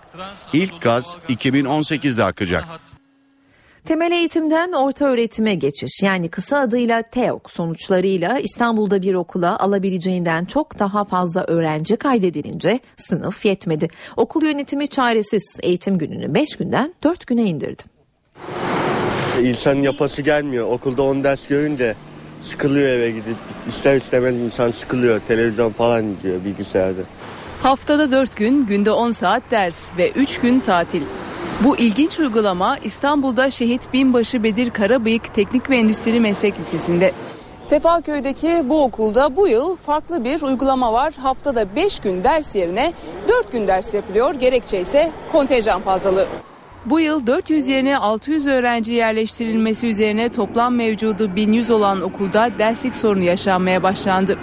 Speaker 1: İlk gaz 2018'de akacak.
Speaker 2: Temel eğitimden orta öğretime geçiş yani kısa adıyla TEOK sonuçlarıyla İstanbul'da bir okula alabileceğinden çok daha fazla öğrenci kaydedilince sınıf yetmedi. Okul yönetimi çaresiz eğitim gününü 5 günden 4 güne indirdi.
Speaker 15: İnsan yapası gelmiyor okulda 10 ders görünce sıkılıyor eve gidip ister istemez insan sıkılıyor televizyon falan izliyor bilgisayarda.
Speaker 16: Haftada 4 gün, günde 10 saat ders ve 3 gün tatil. Bu ilginç uygulama İstanbul'da Şehit Binbaşı Bedir Karabıyık Teknik ve Endüstri Meslek Lisesi'nde. Sefaköy'deki bu okulda bu yıl farklı bir uygulama var. Haftada 5 gün ders yerine 4 gün ders yapılıyor. Gerekçe ise kontenjan fazlalığı. Bu yıl 400 yerine 600 öğrenci yerleştirilmesi üzerine toplam mevcudu 1100 olan okulda derslik sorunu yaşanmaya başlandı.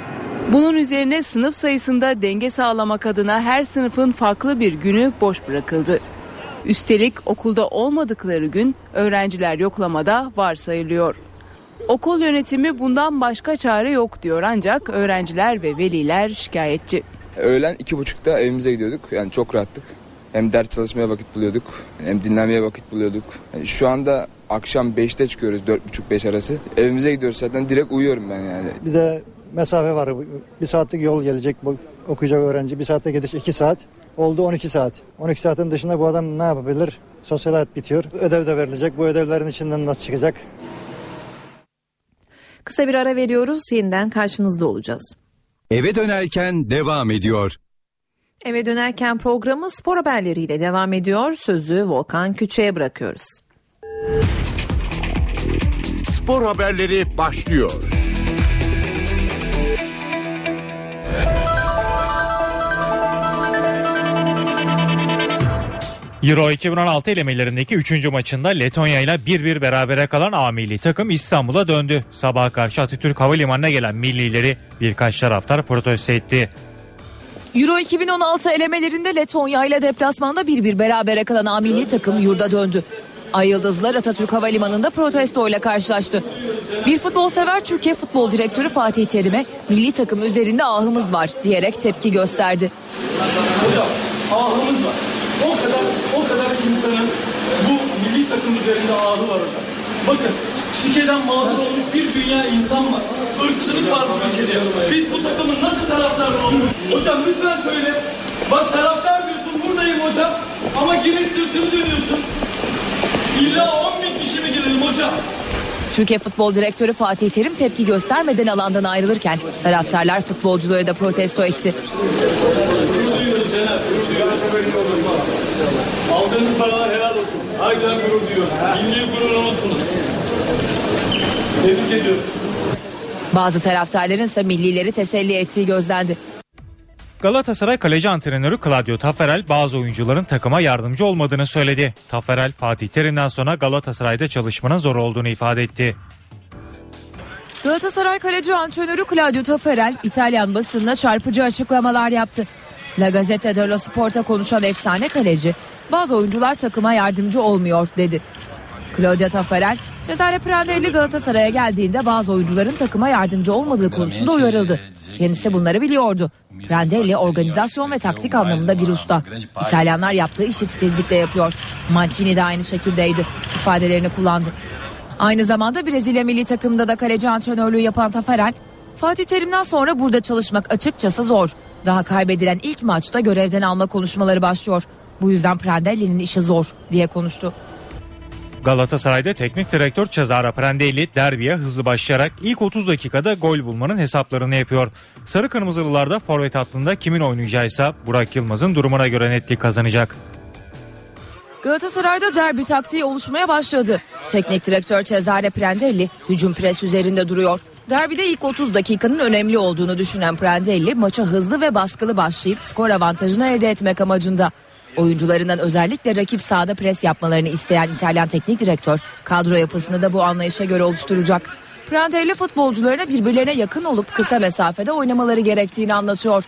Speaker 16: Bunun üzerine sınıf sayısında denge sağlamak adına her sınıfın farklı bir günü boş bırakıldı. Üstelik okulda olmadıkları gün öğrenciler yoklamada varsayılıyor. Okul yönetimi bundan başka çare yok diyor ancak öğrenciler ve veliler şikayetçi.
Speaker 17: Öğlen iki buçukta evimize gidiyorduk yani çok rahattık. Hem ders çalışmaya vakit buluyorduk hem dinlenmeye vakit buluyorduk. Yani şu anda akşam 5'te çıkıyoruz 4.30-5 arası. Evimize gidiyoruz zaten direkt uyuyorum ben yani.
Speaker 18: Bir de mesafe var. Bir saatlik yol gelecek okuyacak öğrenci. Bir saatte gidiş 2 saat. Oldu 12 saat. 12 saatin dışında bu adam ne yapabilir? Sosyal hayat bitiyor. Ödev de verilecek. Bu ödevlerin içinden nasıl çıkacak?
Speaker 2: Kısa bir ara veriyoruz. Yeniden karşınızda olacağız.
Speaker 12: Eve dönerken devam ediyor.
Speaker 2: Eve dönerken programı spor haberleriyle devam ediyor. Sözü Volkan Küçük'e bırakıyoruz.
Speaker 19: Spor haberleri başlıyor.
Speaker 20: Euro 2016 elemelerindeki 3. maçında Letonya ile 1-1 berabere kalan A milli takım İstanbul'a döndü. Sabah karşı Atatürk Havalimanı'na gelen millileri birkaç taraftar protesto etti.
Speaker 21: Euro 2016 elemelerinde Letonya ile deplasmanda 1-1 berabere kalan A milli takım yurda döndü. Ay Yıldızlar Atatürk Havalimanı'nda protesto ile karşılaştı. Bir futbol sever Türkiye Futbol Direktörü Fatih Terim'e milli takım üzerinde ahımız var diyerek tepki gösterdi.
Speaker 22: ahımız var. O kadar o kadar insanın bu milli takım üzerinde ahı var hocam. Bakın şikeden mağdur olmuş bir dünya insan var. Irkçılık var bu ülkede. Biz bu takımın nasıl taraftarı olmuş? Hocam lütfen söyle. Bak taraftar diyorsun buradayım hocam. Ama yine sırtını dönüyorsun. İlla 10 bin kişi mi girelim hocam?
Speaker 21: Türkiye Futbol Direktörü Fatih Terim tepki göstermeden alandan ayrılırken taraftarlar futbolcuları da protesto etti.
Speaker 22: duyuyoruz Cenab. Aldığınız paralar helal olsun. Harbiden gurur duyuyoruz. Milli gururumuzsunuz. Tebrik ediyoruz.
Speaker 21: Bazı taraftarların ise millileri teselli ettiği gözlendi.
Speaker 20: Galatasaray kaleci antrenörü Claudio Taffarel bazı oyuncuların takıma yardımcı olmadığını söyledi. Taffarel Fatih Terim'den sonra Galatasaray'da çalışmanın zor olduğunu ifade etti.
Speaker 21: Galatasaray kaleci antrenörü Claudio Taffarel İtalyan basınına çarpıcı açıklamalar yaptı. La Gazzetta dello Sport'a konuşan efsane kaleci bazı oyuncular takıma yardımcı olmuyor dedi. Claudio Taffarel Cesare Prandelli Galatasaray'a geldiğinde bazı oyuncuların takıma yardımcı olmadığı konusunda uyarıldı. Kendisi bunları biliyordu. Prandelli organizasyon ve taktik anlamında bir usta. İtalyanlar yaptığı işi titizlikle yapıyor. Mancini de aynı şekildeydi. ifadelerini kullandı. Aynı zamanda Brezilya milli takımında da kaleci antrenörlüğü yapan Tafarel, Fatih Terim'den sonra burada çalışmak açıkçası zor. Daha kaybedilen ilk maçta görevden alma konuşmaları başlıyor. Bu yüzden Prandelli'nin işi zor diye konuştu.
Speaker 20: Galatasaray'da teknik direktör Cesare Prandelli derbiye hızlı başlayarak ilk 30 dakikada gol bulmanın hesaplarını yapıyor. Sarı Kırmızılılarda forvet hattında kimin oynayacağıysa Burak Yılmaz'ın durumuna göre netlik kazanacak.
Speaker 21: Galatasaray'da derbi taktiği oluşmaya başladı. Teknik direktör Cesare Prandelli hücum pres üzerinde duruyor. Derbide ilk 30 dakikanın önemli olduğunu düşünen Prandelli maça hızlı ve baskılı başlayıp skor avantajını elde etmek amacında. Oyuncularından özellikle rakip sahada pres yapmalarını isteyen İtalyan teknik direktör kadro yapısını da bu anlayışa göre oluşturacak. Prandelli futbolcularına birbirlerine yakın olup kısa mesafede oynamaları gerektiğini anlatıyor.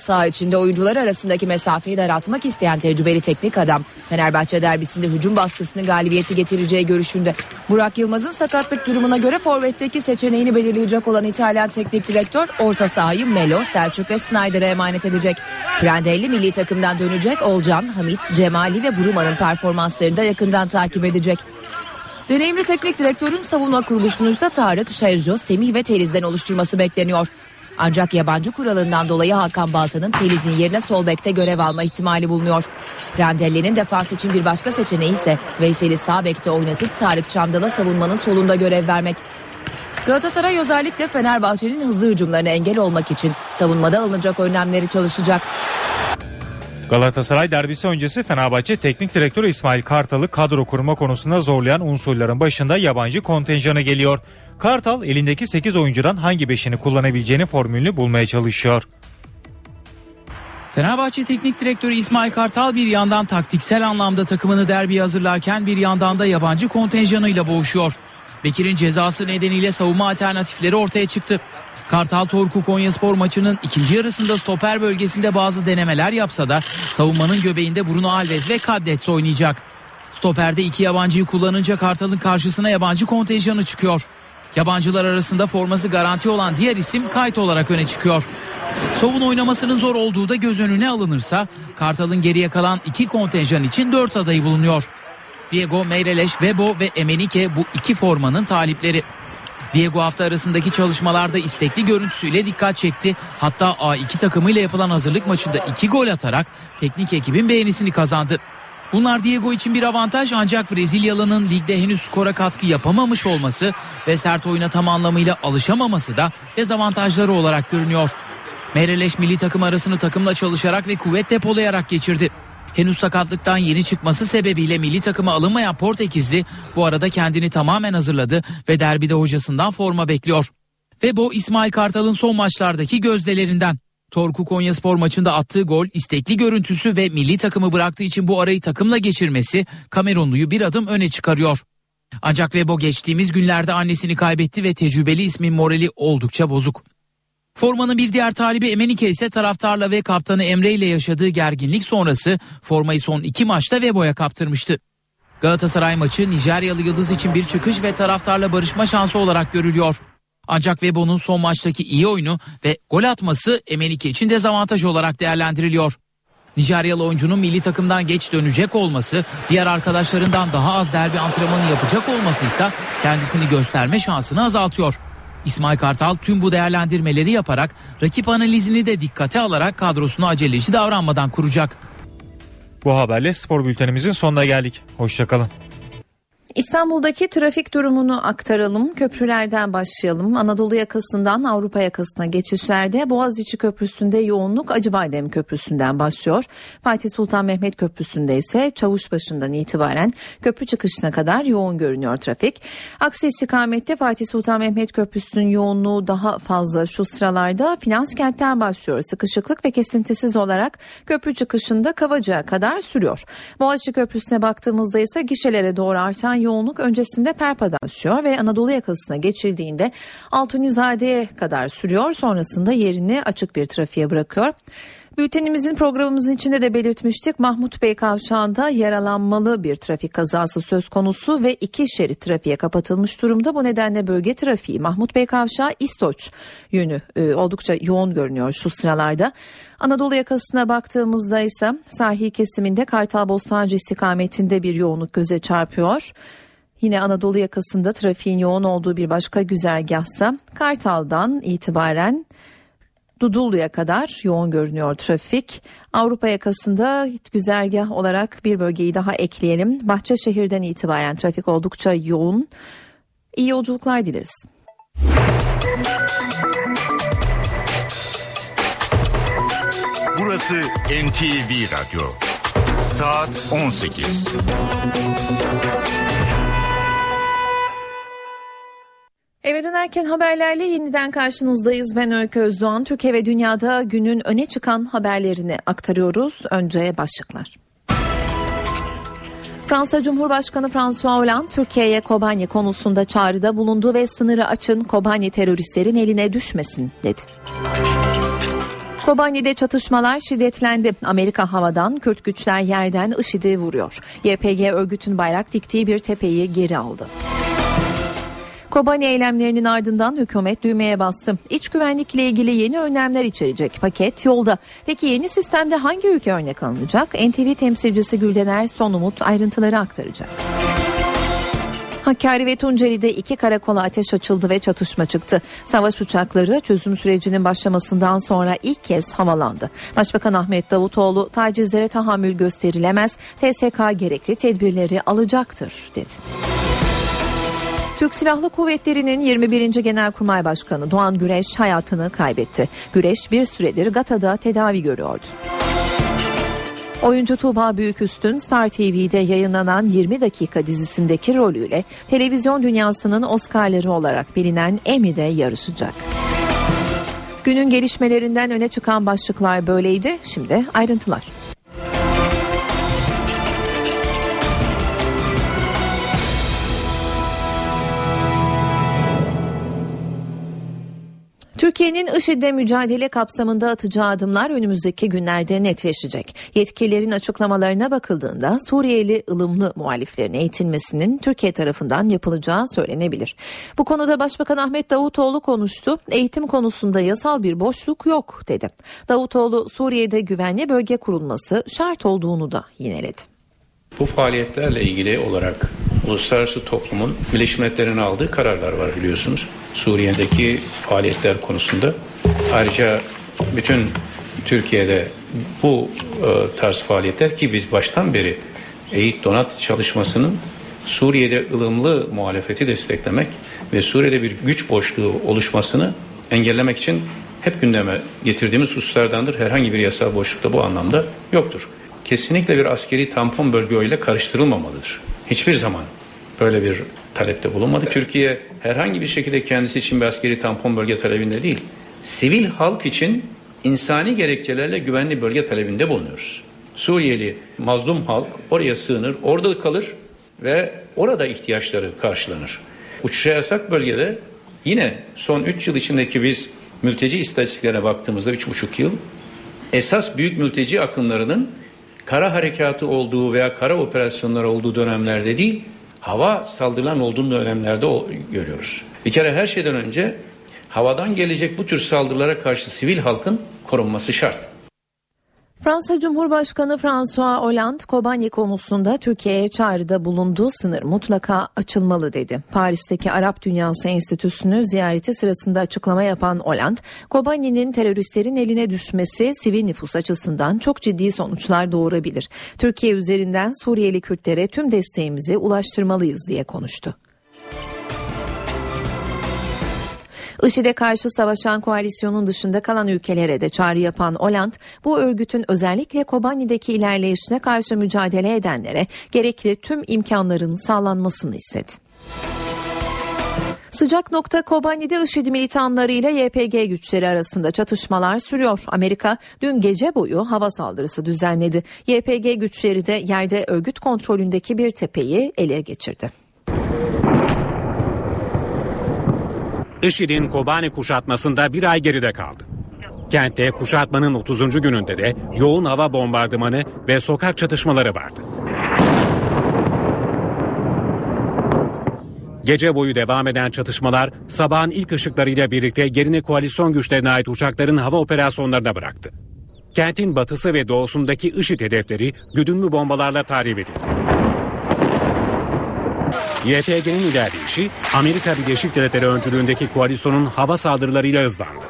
Speaker 21: Sağ içinde oyuncular arasındaki mesafeyi daraltmak isteyen tecrübeli teknik adam Fenerbahçe derbisinde hücum baskısının galibiyeti getireceği görüşünde. Burak Yılmaz'ın sakatlık durumuna göre forvetteki seçeneğini belirleyecek olan İtalyan teknik direktör orta sahayı Melo, Selçuk ve Snyder'e emanet edecek. Prandelli milli takımdan dönecek Olcan, Hamit, Cemali ve Buruma'nın performanslarını da yakından takip edecek. Deneyimli teknik direktörün savunma kurgusunu ise Tarık, Şerjo, Semih ve Teliz'den oluşturması bekleniyor. Ancak yabancı kuralından dolayı Hakan Balta'nın Teliz'in yerine sol bekte görev alma ihtimali bulunuyor. Prandelli'nin defans için bir başka seçeneği ise Veysel'i sağ bekte oynatıp Tarık Çamdal'a savunmanın solunda görev vermek. Galatasaray özellikle Fenerbahçe'nin hızlı hücumlarına engel olmak için savunmada alınacak önlemleri çalışacak.
Speaker 20: Galatasaray derbisi öncesi Fenerbahçe Teknik Direktörü İsmail Kartal'ı kadro kurma konusunda zorlayan unsurların başında yabancı kontenjanı geliyor. Kartal elindeki 8 oyuncudan hangi 5'ini kullanabileceğini formülünü bulmaya çalışıyor.
Speaker 23: Fenerbahçe Teknik Direktörü İsmail Kartal bir yandan taktiksel anlamda takımını derbiye hazırlarken bir yandan da yabancı kontenjanıyla boğuşuyor. Bekir'in cezası nedeniyle savunma alternatifleri ortaya çıktı. Kartal Torku Konyaspor maçının ikinci yarısında stoper bölgesinde bazı denemeler yapsa da savunmanın göbeğinde Bruno Alves ve Kaddets oynayacak. Stoperde iki yabancıyı kullanınca Kartal'ın karşısına yabancı kontenjanı çıkıyor. Yabancılar arasında forması garanti olan diğer isim kayıt olarak öne çıkıyor. Sov'un oynamasının zor olduğu da göz önüne alınırsa Kartal'ın geriye kalan iki kontenjan için dört adayı bulunuyor. Diego Meireles, Webo ve Emenike bu iki formanın talipleri. Diego hafta arasındaki çalışmalarda istekli görüntüsüyle dikkat çekti. Hatta A2 takımıyla yapılan hazırlık maçında iki gol atarak teknik ekibin beğenisini kazandı. Bunlar Diego için bir avantaj ancak Brezilyalı'nın ligde henüz skora katkı yapamamış olması ve sert oyuna tam anlamıyla alışamaması da dezavantajları olarak görünüyor. Mereleş milli takım arasını takımla çalışarak ve kuvvet depolayarak geçirdi. Henüz sakatlıktan yeni çıkması sebebiyle milli takıma alınmayan Portekizli bu arada kendini tamamen hazırladı ve derbide hocasından forma bekliyor. Ve bu İsmail Kartal'ın son maçlardaki gözdelerinden. Torku Konyaspor maçında attığı gol, istekli görüntüsü ve milli takımı bıraktığı için bu arayı takımla geçirmesi Kamerunluyu bir adım öne çıkarıyor. Ancak Vebo geçtiğimiz günlerde annesini kaybetti ve tecrübeli ismin morali oldukça bozuk. Formanın bir diğer talibi Emenike ise taraftarla ve kaptanı Emre ile yaşadığı gerginlik sonrası formayı son iki maçta Vebo'ya kaptırmıştı. Galatasaray maçı Nijeryalı Yıldız için bir çıkış ve taraftarla barışma şansı olarak görülüyor. Ancak Vebo'nun son maçtaki iyi oyunu ve gol atması Emenike için dezavantaj olarak değerlendiriliyor. Nijeryalı oyuncunun milli takımdan geç dönecek olması, diğer arkadaşlarından daha az derbi antrenmanı yapacak olması ise kendisini gösterme şansını azaltıyor. İsmail Kartal tüm bu değerlendirmeleri yaparak rakip analizini de dikkate alarak kadrosunu aceleci davranmadan kuracak.
Speaker 20: Bu haberle spor bültenimizin sonuna geldik. Hoşçakalın.
Speaker 2: İstanbul'daki trafik durumunu aktaralım. Köprülerden başlayalım. Anadolu yakasından Avrupa yakasına geçişlerde Boğaziçi Köprüsü'nde yoğunluk Acıbadem Köprüsü'nden başlıyor. Fatih Sultan Mehmet Köprüsü'nde ise Çavuşbaşı'ndan itibaren köprü çıkışına kadar yoğun görünüyor trafik. Aksi istikamette Fatih Sultan Mehmet Köprüsü'nün yoğunluğu daha fazla şu sıralarda Finans kentten başlıyor. Sıkışıklık ve kesintisiz olarak köprü çıkışında Kavacık'a kadar sürüyor. Boğaziçi Köprüsü'ne baktığımızda ise gişelere doğru artan yoğunluk öncesinde Perpa'dan başlıyor ve Anadolu yakasına geçildiğinde Altunizade'ye kadar sürüyor. Sonrasında yerini açık bir trafiğe bırakıyor. Bültenimizin programımızın içinde de belirtmiştik. Mahmut Bey kavşağında yaralanmalı bir trafik kazası söz konusu ve iki şerit trafiğe kapatılmış durumda. Bu nedenle bölge trafiği Mahmut Bey kavşağı İstoç yönü e, oldukça yoğun görünüyor şu sıralarda. Anadolu yakasına baktığımızda ise sahil kesiminde Kartal Bostancı istikametinde bir yoğunluk göze çarpıyor. Yine Anadolu yakasında trafiğin yoğun olduğu bir başka güzergahsa Kartal'dan itibaren Dudullu'ya kadar yoğun görünüyor trafik. Avrupa yakasında güzergah olarak bir bölgeyi daha ekleyelim. Bahçeşehir'den itibaren trafik oldukça yoğun. İyi yolculuklar dileriz.
Speaker 19: Burası NTV Radyo. Saat 18.
Speaker 2: Eve dönerken haberlerle yeniden karşınızdayız. Ben Öykü Özdoğan. Türkiye ve dünyada günün öne çıkan haberlerini aktarıyoruz. Önce başlıklar. Fransa Cumhurbaşkanı François Hollande Türkiye'ye Kobani konusunda çağrıda bulundu ve sınırı açın Kobani teröristlerin eline düşmesin dedi. Kobani'de çatışmalar şiddetlendi. Amerika havadan, Kürt güçler yerden IŞİD'i vuruyor. YPG örgütün bayrak diktiği bir tepeyi geri aldı. Kobani eylemlerinin ardından hükümet düğmeye bastı. İç güvenlikle ilgili yeni önlemler içerecek paket yolda. Peki yeni sistemde hangi ülke örnek alınacak? NTV temsilcisi Güldener Son Umut ayrıntıları aktaracak. Hakkari ve Tunceli'de iki karakola ateş açıldı ve çatışma çıktı. Savaş uçakları çözüm sürecinin başlamasından sonra ilk kez havalandı. Başbakan Ahmet Davutoğlu tacizlere tahammül gösterilemez, TSK gerekli tedbirleri alacaktır dedi. Türk Silahlı Kuvvetleri'nin 21. Genelkurmay Başkanı Doğan Güreş hayatını kaybetti. Güreş bir süredir Gata'da tedavi görüyordu. Oyuncu Tuğba Büyüküstün Star TV'de yayınlanan 20 dakika dizisindeki rolüyle televizyon dünyasının Oscar'ları olarak bilinen Emmy'de yarışacak. Günün gelişmelerinden öne çıkan başlıklar böyleydi. Şimdi ayrıntılar. Türkiye'nin IŞİD'le mücadele kapsamında atacağı adımlar önümüzdeki günlerde netleşecek. Yetkililerin açıklamalarına bakıldığında Suriyeli ılımlı muhaliflerin eğitilmesinin Türkiye tarafından yapılacağı söylenebilir. Bu konuda Başbakan Ahmet Davutoğlu konuştu. Eğitim konusunda yasal bir boşluk yok dedi. Davutoğlu Suriye'de güvenli bölge kurulması şart olduğunu da yineledi.
Speaker 6: Bu faaliyetlerle ilgili olarak uluslararası toplumun Birleşmiş Milletler'in aldığı kararlar var biliyorsunuz. Suriye'deki faaliyetler konusunda. Ayrıca bütün Türkiye'de bu e, tarz faaliyetler ki biz baştan beri eğit donat çalışmasının Suriye'de ılımlı muhalefeti desteklemek ve Suriye'de bir güç boşluğu oluşmasını engellemek için hep gündeme getirdiğimiz hususlardandır. Herhangi bir yasal boşlukta bu anlamda yoktur. Kesinlikle bir askeri tampon bölge ile karıştırılmamalıdır. Hiçbir zaman böyle bir talepte bulunmadı. Türkiye herhangi bir şekilde kendisi için bir askeri tampon bölge talebinde değil. Sivil halk için insani gerekçelerle güvenli bölge talebinde bulunuyoruz. Suriyeli mazlum halk oraya sığınır, orada kalır ve orada ihtiyaçları karşılanır. Uçuşa yasak bölgede yine son 3 yıl içindeki biz mülteci istatistiklerine baktığımızda 3,5 yıl esas büyük mülteci akınlarının kara harekatı olduğu veya kara operasyonları olduğu dönemlerde değil, hava saldırılan olduğu dönemlerde görüyoruz. Bir kere her şeyden önce havadan gelecek bu tür saldırılara karşı sivil halkın korunması şart.
Speaker 2: Fransa Cumhurbaşkanı François Hollande Kobani konusunda Türkiye'ye çağrıda bulunduğu sınır mutlaka açılmalı dedi. Paris'teki Arap Dünyası Enstitüsü'nü ziyareti sırasında açıklama yapan Hollande, Kobani'nin teröristlerin eline düşmesi sivil nüfus açısından çok ciddi sonuçlar doğurabilir. Türkiye üzerinden Suriyeli Kürtlere tüm desteğimizi ulaştırmalıyız diye konuştu. IŞİD'e karşı savaşan koalisyonun dışında kalan ülkelere de çağrı yapan Oland, bu örgütün özellikle Kobani'deki ilerleyişine karşı mücadele edenlere gerekli tüm imkanların sağlanmasını istedi. Sıcak nokta Kobani'de IŞİD militanları ile YPG güçleri arasında çatışmalar sürüyor. Amerika dün gece boyu hava saldırısı düzenledi. YPG güçleri de yerde örgüt kontrolündeki bir tepeyi ele geçirdi.
Speaker 4: IŞİD'in Kobani kuşatmasında bir ay geride kaldı. Kentte kuşatmanın 30. gününde de yoğun hava bombardımanı ve sokak çatışmaları vardı. Gece boyu devam eden çatışmalar sabahın ilk ışıklarıyla birlikte yerini koalisyon güçlerine ait uçakların hava operasyonlarına bıraktı. Kentin batısı ve doğusundaki IŞİD hedefleri güdümlü bombalarla tahrip edildi. YPG'nin ilerleyişi Amerika Birleşik Devletleri öncülüğündeki koalisyonun hava saldırılarıyla hızlandı.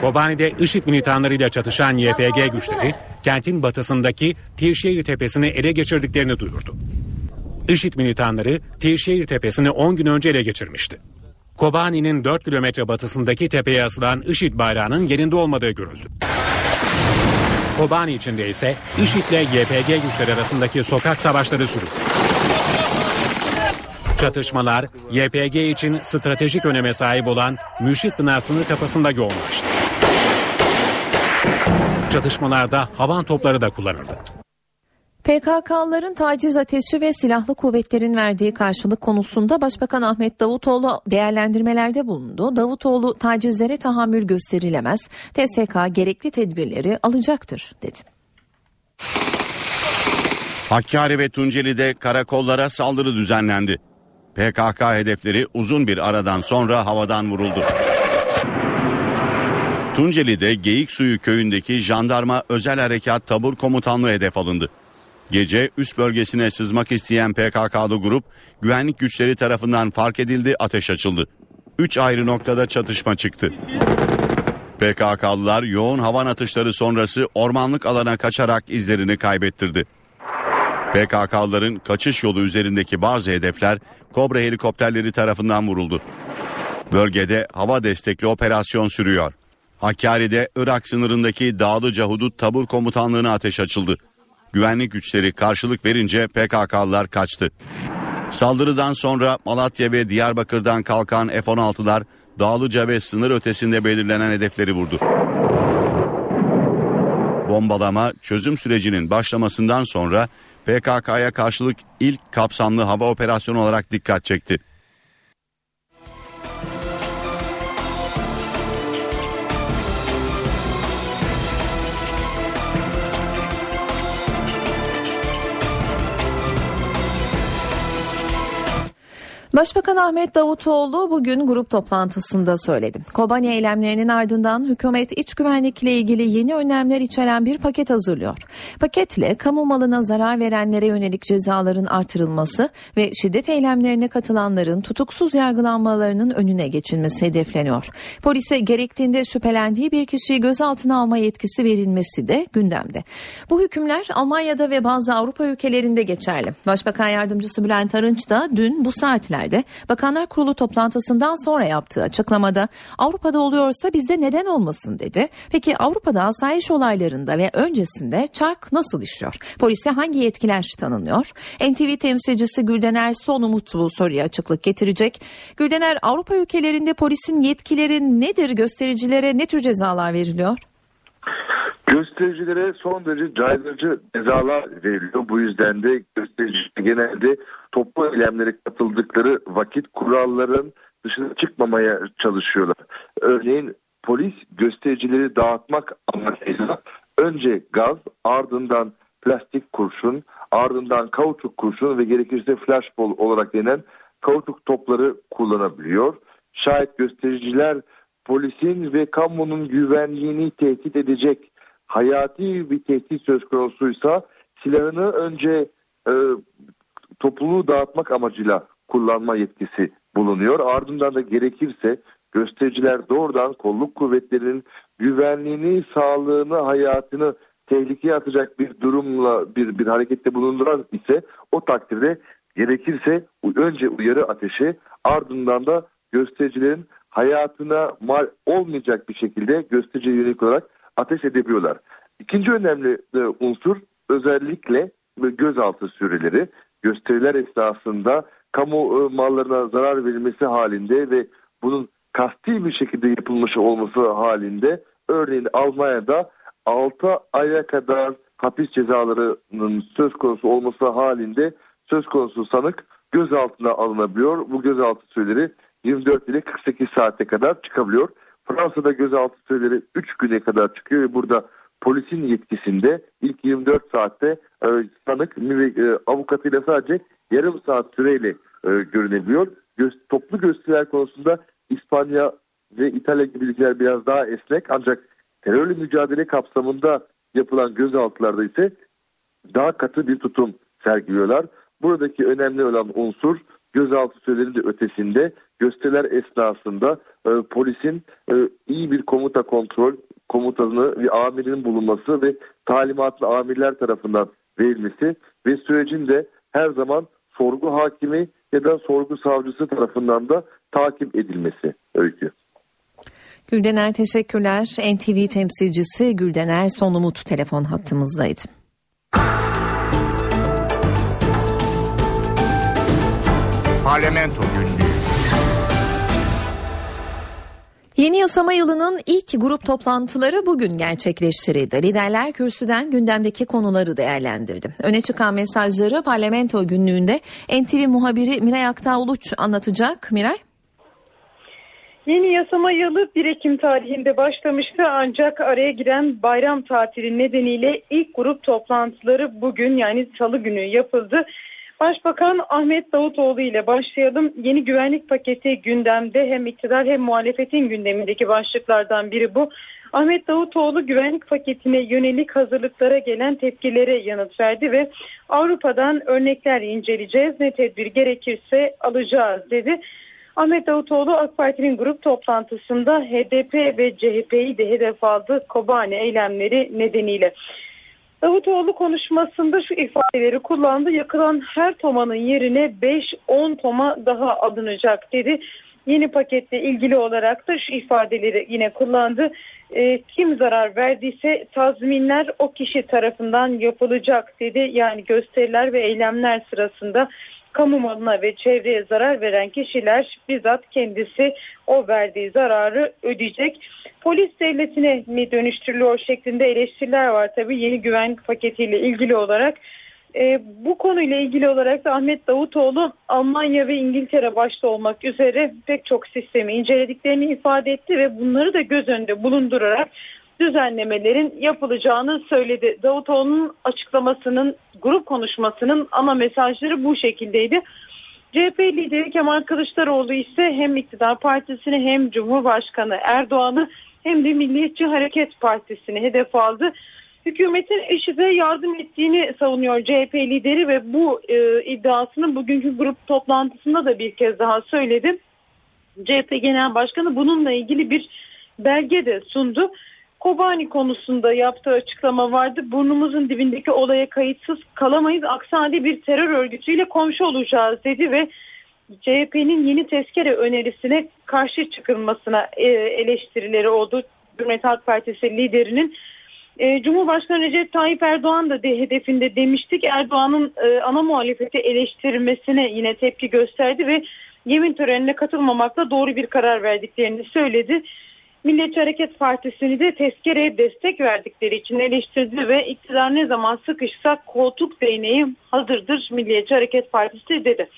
Speaker 4: Kobani'de IŞİD militanlarıyla çatışan YPG güçleri kentin batısındaki Tirşehir Tepesi'ni ele geçirdiklerini duyurdu. IŞİD militanları Tirşehir Tepesi'ni 10 gün önce ele geçirmişti. Kobani'nin 4 kilometre batısındaki tepeye asılan IŞİD bayrağının yerinde olmadığı görüldü. Kobani içinde ise IŞİD ile YPG güçleri arasındaki sokak savaşları sürüyor. Çatışmalar YPG için stratejik öneme sahip olan Mürşit Pınar sınır kapısında yoğunlaştı. Çatışmalarda havan topları da kullanıldı.
Speaker 2: PKK'ların taciz ateşi ve silahlı kuvvetlerin verdiği karşılık konusunda Başbakan Ahmet Davutoğlu değerlendirmelerde bulundu. Davutoğlu tacizlere tahammül gösterilemez, TSK gerekli tedbirleri alacaktır dedi.
Speaker 1: Hakkari ve Tunceli'de karakollara saldırı düzenlendi. PKK hedefleri uzun bir aradan sonra havadan vuruldu. Tunceli'de Geyik Suyu köyündeki jandarma özel harekat tabur komutanlığı hedef alındı. Gece üst bölgesine sızmak isteyen PKK'lı grup güvenlik güçleri tarafından fark edildi ateş açıldı. Üç ayrı noktada çatışma çıktı. PKK'lılar yoğun havan atışları sonrası ormanlık alana kaçarak izlerini kaybettirdi. PKK'lıların kaçış yolu üzerindeki bazı hedefler Kobra helikopterleri tarafından vuruldu. Bölgede hava destekli operasyon sürüyor. Hakkari'de Irak sınırındaki Dağlıca Hudut Tabur Komutanlığı'na ateş açıldı. Güvenlik güçleri karşılık verince PKK'lılar kaçtı. Saldırıdan sonra Malatya ve Diyarbakır'dan kalkan F-16'lar Dağlıca ve sınır ötesinde belirlenen hedefleri vurdu. Bombalama çözüm sürecinin başlamasından sonra PKK'ya karşılık ilk kapsamlı hava operasyonu olarak dikkat çekti.
Speaker 2: Başbakan Ahmet Davutoğlu bugün grup toplantısında söyledi. Kobani eylemlerinin ardından hükümet iç güvenlikle ilgili yeni önlemler içeren bir paket hazırlıyor. Paketle kamu malına zarar verenlere yönelik cezaların artırılması ve şiddet eylemlerine katılanların tutuksuz yargılanmalarının önüne geçilmesi hedefleniyor. Polise gerektiğinde şüphelendiği bir kişiyi gözaltına alma yetkisi verilmesi de gündemde. Bu hükümler Almanya'da ve bazı Avrupa ülkelerinde geçerli. Başbakan Yardımcısı Bülent Arınç da dün bu saatler günlerde Bakanlar Kurulu toplantısından sonra yaptığı açıklamada Avrupa'da oluyorsa bizde neden olmasın dedi. Peki Avrupa'da asayiş olaylarında ve öncesinde çark nasıl işliyor? Polise hangi yetkiler tanınıyor? NTV temsilcisi Güldener Son Umut bu soruya açıklık getirecek. Güldener Avrupa ülkelerinde polisin yetkileri nedir? Göstericilere ne tür cezalar veriliyor?
Speaker 24: Göstericilere son derece caydırıcı cezalar veriliyor. Bu yüzden de göstericiler genelde toplu eylemlere katıldıkları vakit kuralların dışına çıkmamaya çalışıyorlar. Örneğin polis göstericileri dağıtmak amacıyla önce gaz ardından plastik kurşun ardından kauçuk kurşun ve gerekirse flashball olarak denen kauçuk topları kullanabiliyor. Şayet göstericiler polisin ve kamunun güvenliğini tehdit edecek hayati bir tehdit söz konusuysa silahını önce e, topluluğu dağıtmak amacıyla kullanma yetkisi bulunuyor. Ardından da gerekirse göstericiler doğrudan kolluk kuvvetlerinin güvenliğini, sağlığını, hayatını tehlikeye atacak bir durumla bir, bir harekette bulunduran ise o takdirde gerekirse önce uyarı ateşi ardından da göstericilerin hayatına mal olmayacak bir şekilde gösterici yönelik olarak ateş edebiliyorlar. İkinci önemli e, unsur özellikle gözaltı süreleri gösteriler esnasında kamu e, mallarına zarar verilmesi halinde ve bunun kasti bir şekilde yapılmış olması halinde örneğin Almanya'da 6 aya kadar hapis cezalarının söz konusu olması halinde söz konusu sanık gözaltına alınabiliyor. Bu gözaltı süreleri 24 ile 48 saate kadar çıkabiliyor. Fransa'da gözaltı süreleri 3 güne kadar çıkıyor ve burada polisin yetkisinde ilk 24 saatte e, sanık e, avukatıyla sadece yarım saat süreyle e, görünebiliyor. Göz, toplu gösteriler konusunda İspanya ve İtalya gibi ülkeler biraz daha esnek ancak terörle mücadele kapsamında yapılan gözaltılarda ise daha katı bir tutum sergiliyorlar. Buradaki önemli olan unsur gözaltı sürelerinin ötesinde gösteriler esnasında e, polisin e, iyi bir komuta kontrol komutanı ve amirinin bulunması ve talimatlı amirler tarafından verilmesi ve sürecin de her zaman sorgu hakimi ya da sorgu savcısı tarafından da takip edilmesi öykü.
Speaker 2: Güldener teşekkürler. NTV temsilcisi Güldener Sonumut telefon hattımızdaydı.
Speaker 19: Parlamento Günlüğü
Speaker 2: Yeni yasama yılının ilk grup toplantıları bugün gerçekleştirildi. Liderler kürsüden gündemdeki konuları değerlendirdi. Öne çıkan mesajları parlamento günlüğünde NTV muhabiri Miray Aktağ Uluç anlatacak. Miray?
Speaker 25: Yeni yasama yılı 1 Ekim tarihinde başlamıştı ancak araya giren bayram tatili nedeniyle ilk grup toplantıları bugün yani salı günü yapıldı. Başbakan Ahmet Davutoğlu ile başlayalım. Yeni güvenlik paketi gündemde hem iktidar hem muhalefetin gündemindeki başlıklardan biri bu. Ahmet Davutoğlu güvenlik paketine yönelik hazırlıklara gelen tepkilere yanıt verdi ve Avrupa'dan örnekler inceleyeceğiz. Ne tedbir gerekirse alacağız dedi. Ahmet Davutoğlu AK Parti'nin grup toplantısında HDP ve CHP'yi de hedef aldı Kobani eylemleri nedeniyle. Davutoğlu konuşmasında şu ifadeleri kullandı. Yakılan her tomanın yerine 5-10 toma daha alınacak dedi. Yeni paketle ilgili olarak da şu ifadeleri yine kullandı. E, kim zarar verdiyse tazminler o kişi tarafından yapılacak dedi. Yani gösteriler ve eylemler sırasında kamu malına ve çevreye zarar veren kişiler bizzat kendisi o verdiği zararı ödeyecek. Polis devletine mi dönüştürülüyor şeklinde eleştiriler var tabii yeni güvenlik paketiyle ilgili olarak. E, bu konuyla ilgili olarak da Ahmet Davutoğlu Almanya ve İngiltere başta olmak üzere pek çok sistemi incelediklerini ifade etti ve bunları da göz önünde bulundurarak düzenlemelerin yapılacağını söyledi. Davutoğlu'nun açıklamasının, grup konuşmasının ana mesajları bu şekildeydi. CHP lideri Kemal Kılıçdaroğlu ise hem iktidar partisini hem Cumhurbaşkanı Erdoğan'ı hem de Milliyetçi Hareket Partisi'ni hedef aldı. Hükümetin IŞİD'e yardım ettiğini savunuyor CHP lideri ve bu e, iddiasını bugünkü grup toplantısında da bir kez daha söyledi. CHP Genel Başkanı bununla ilgili bir belge de sundu. Kobani konusunda yaptığı açıklama vardı. Burnumuzun dibindeki olaya kayıtsız kalamayız. Aksi bir terör örgütüyle komşu olacağız dedi ve CHP'nin yeni tezkere önerisine karşı çıkılmasına e, eleştirileri oldu. Cumhuriyet Halk Partisi liderinin e, Cumhurbaşkanı Recep Tayyip Erdoğan da de hedefinde demiştik. Erdoğan'ın e, ana muhalefeti eleştirmesine yine tepki gösterdi ve yemin törenine katılmamakla doğru bir karar verdiklerini söyledi. Milliyetçi Hareket Partisi'ni de tezkereye destek verdikleri için eleştirdi ve iktidar ne zaman sıkışsa koltuk değneği hazırdır Milliyetçi Hareket Partisi dedi.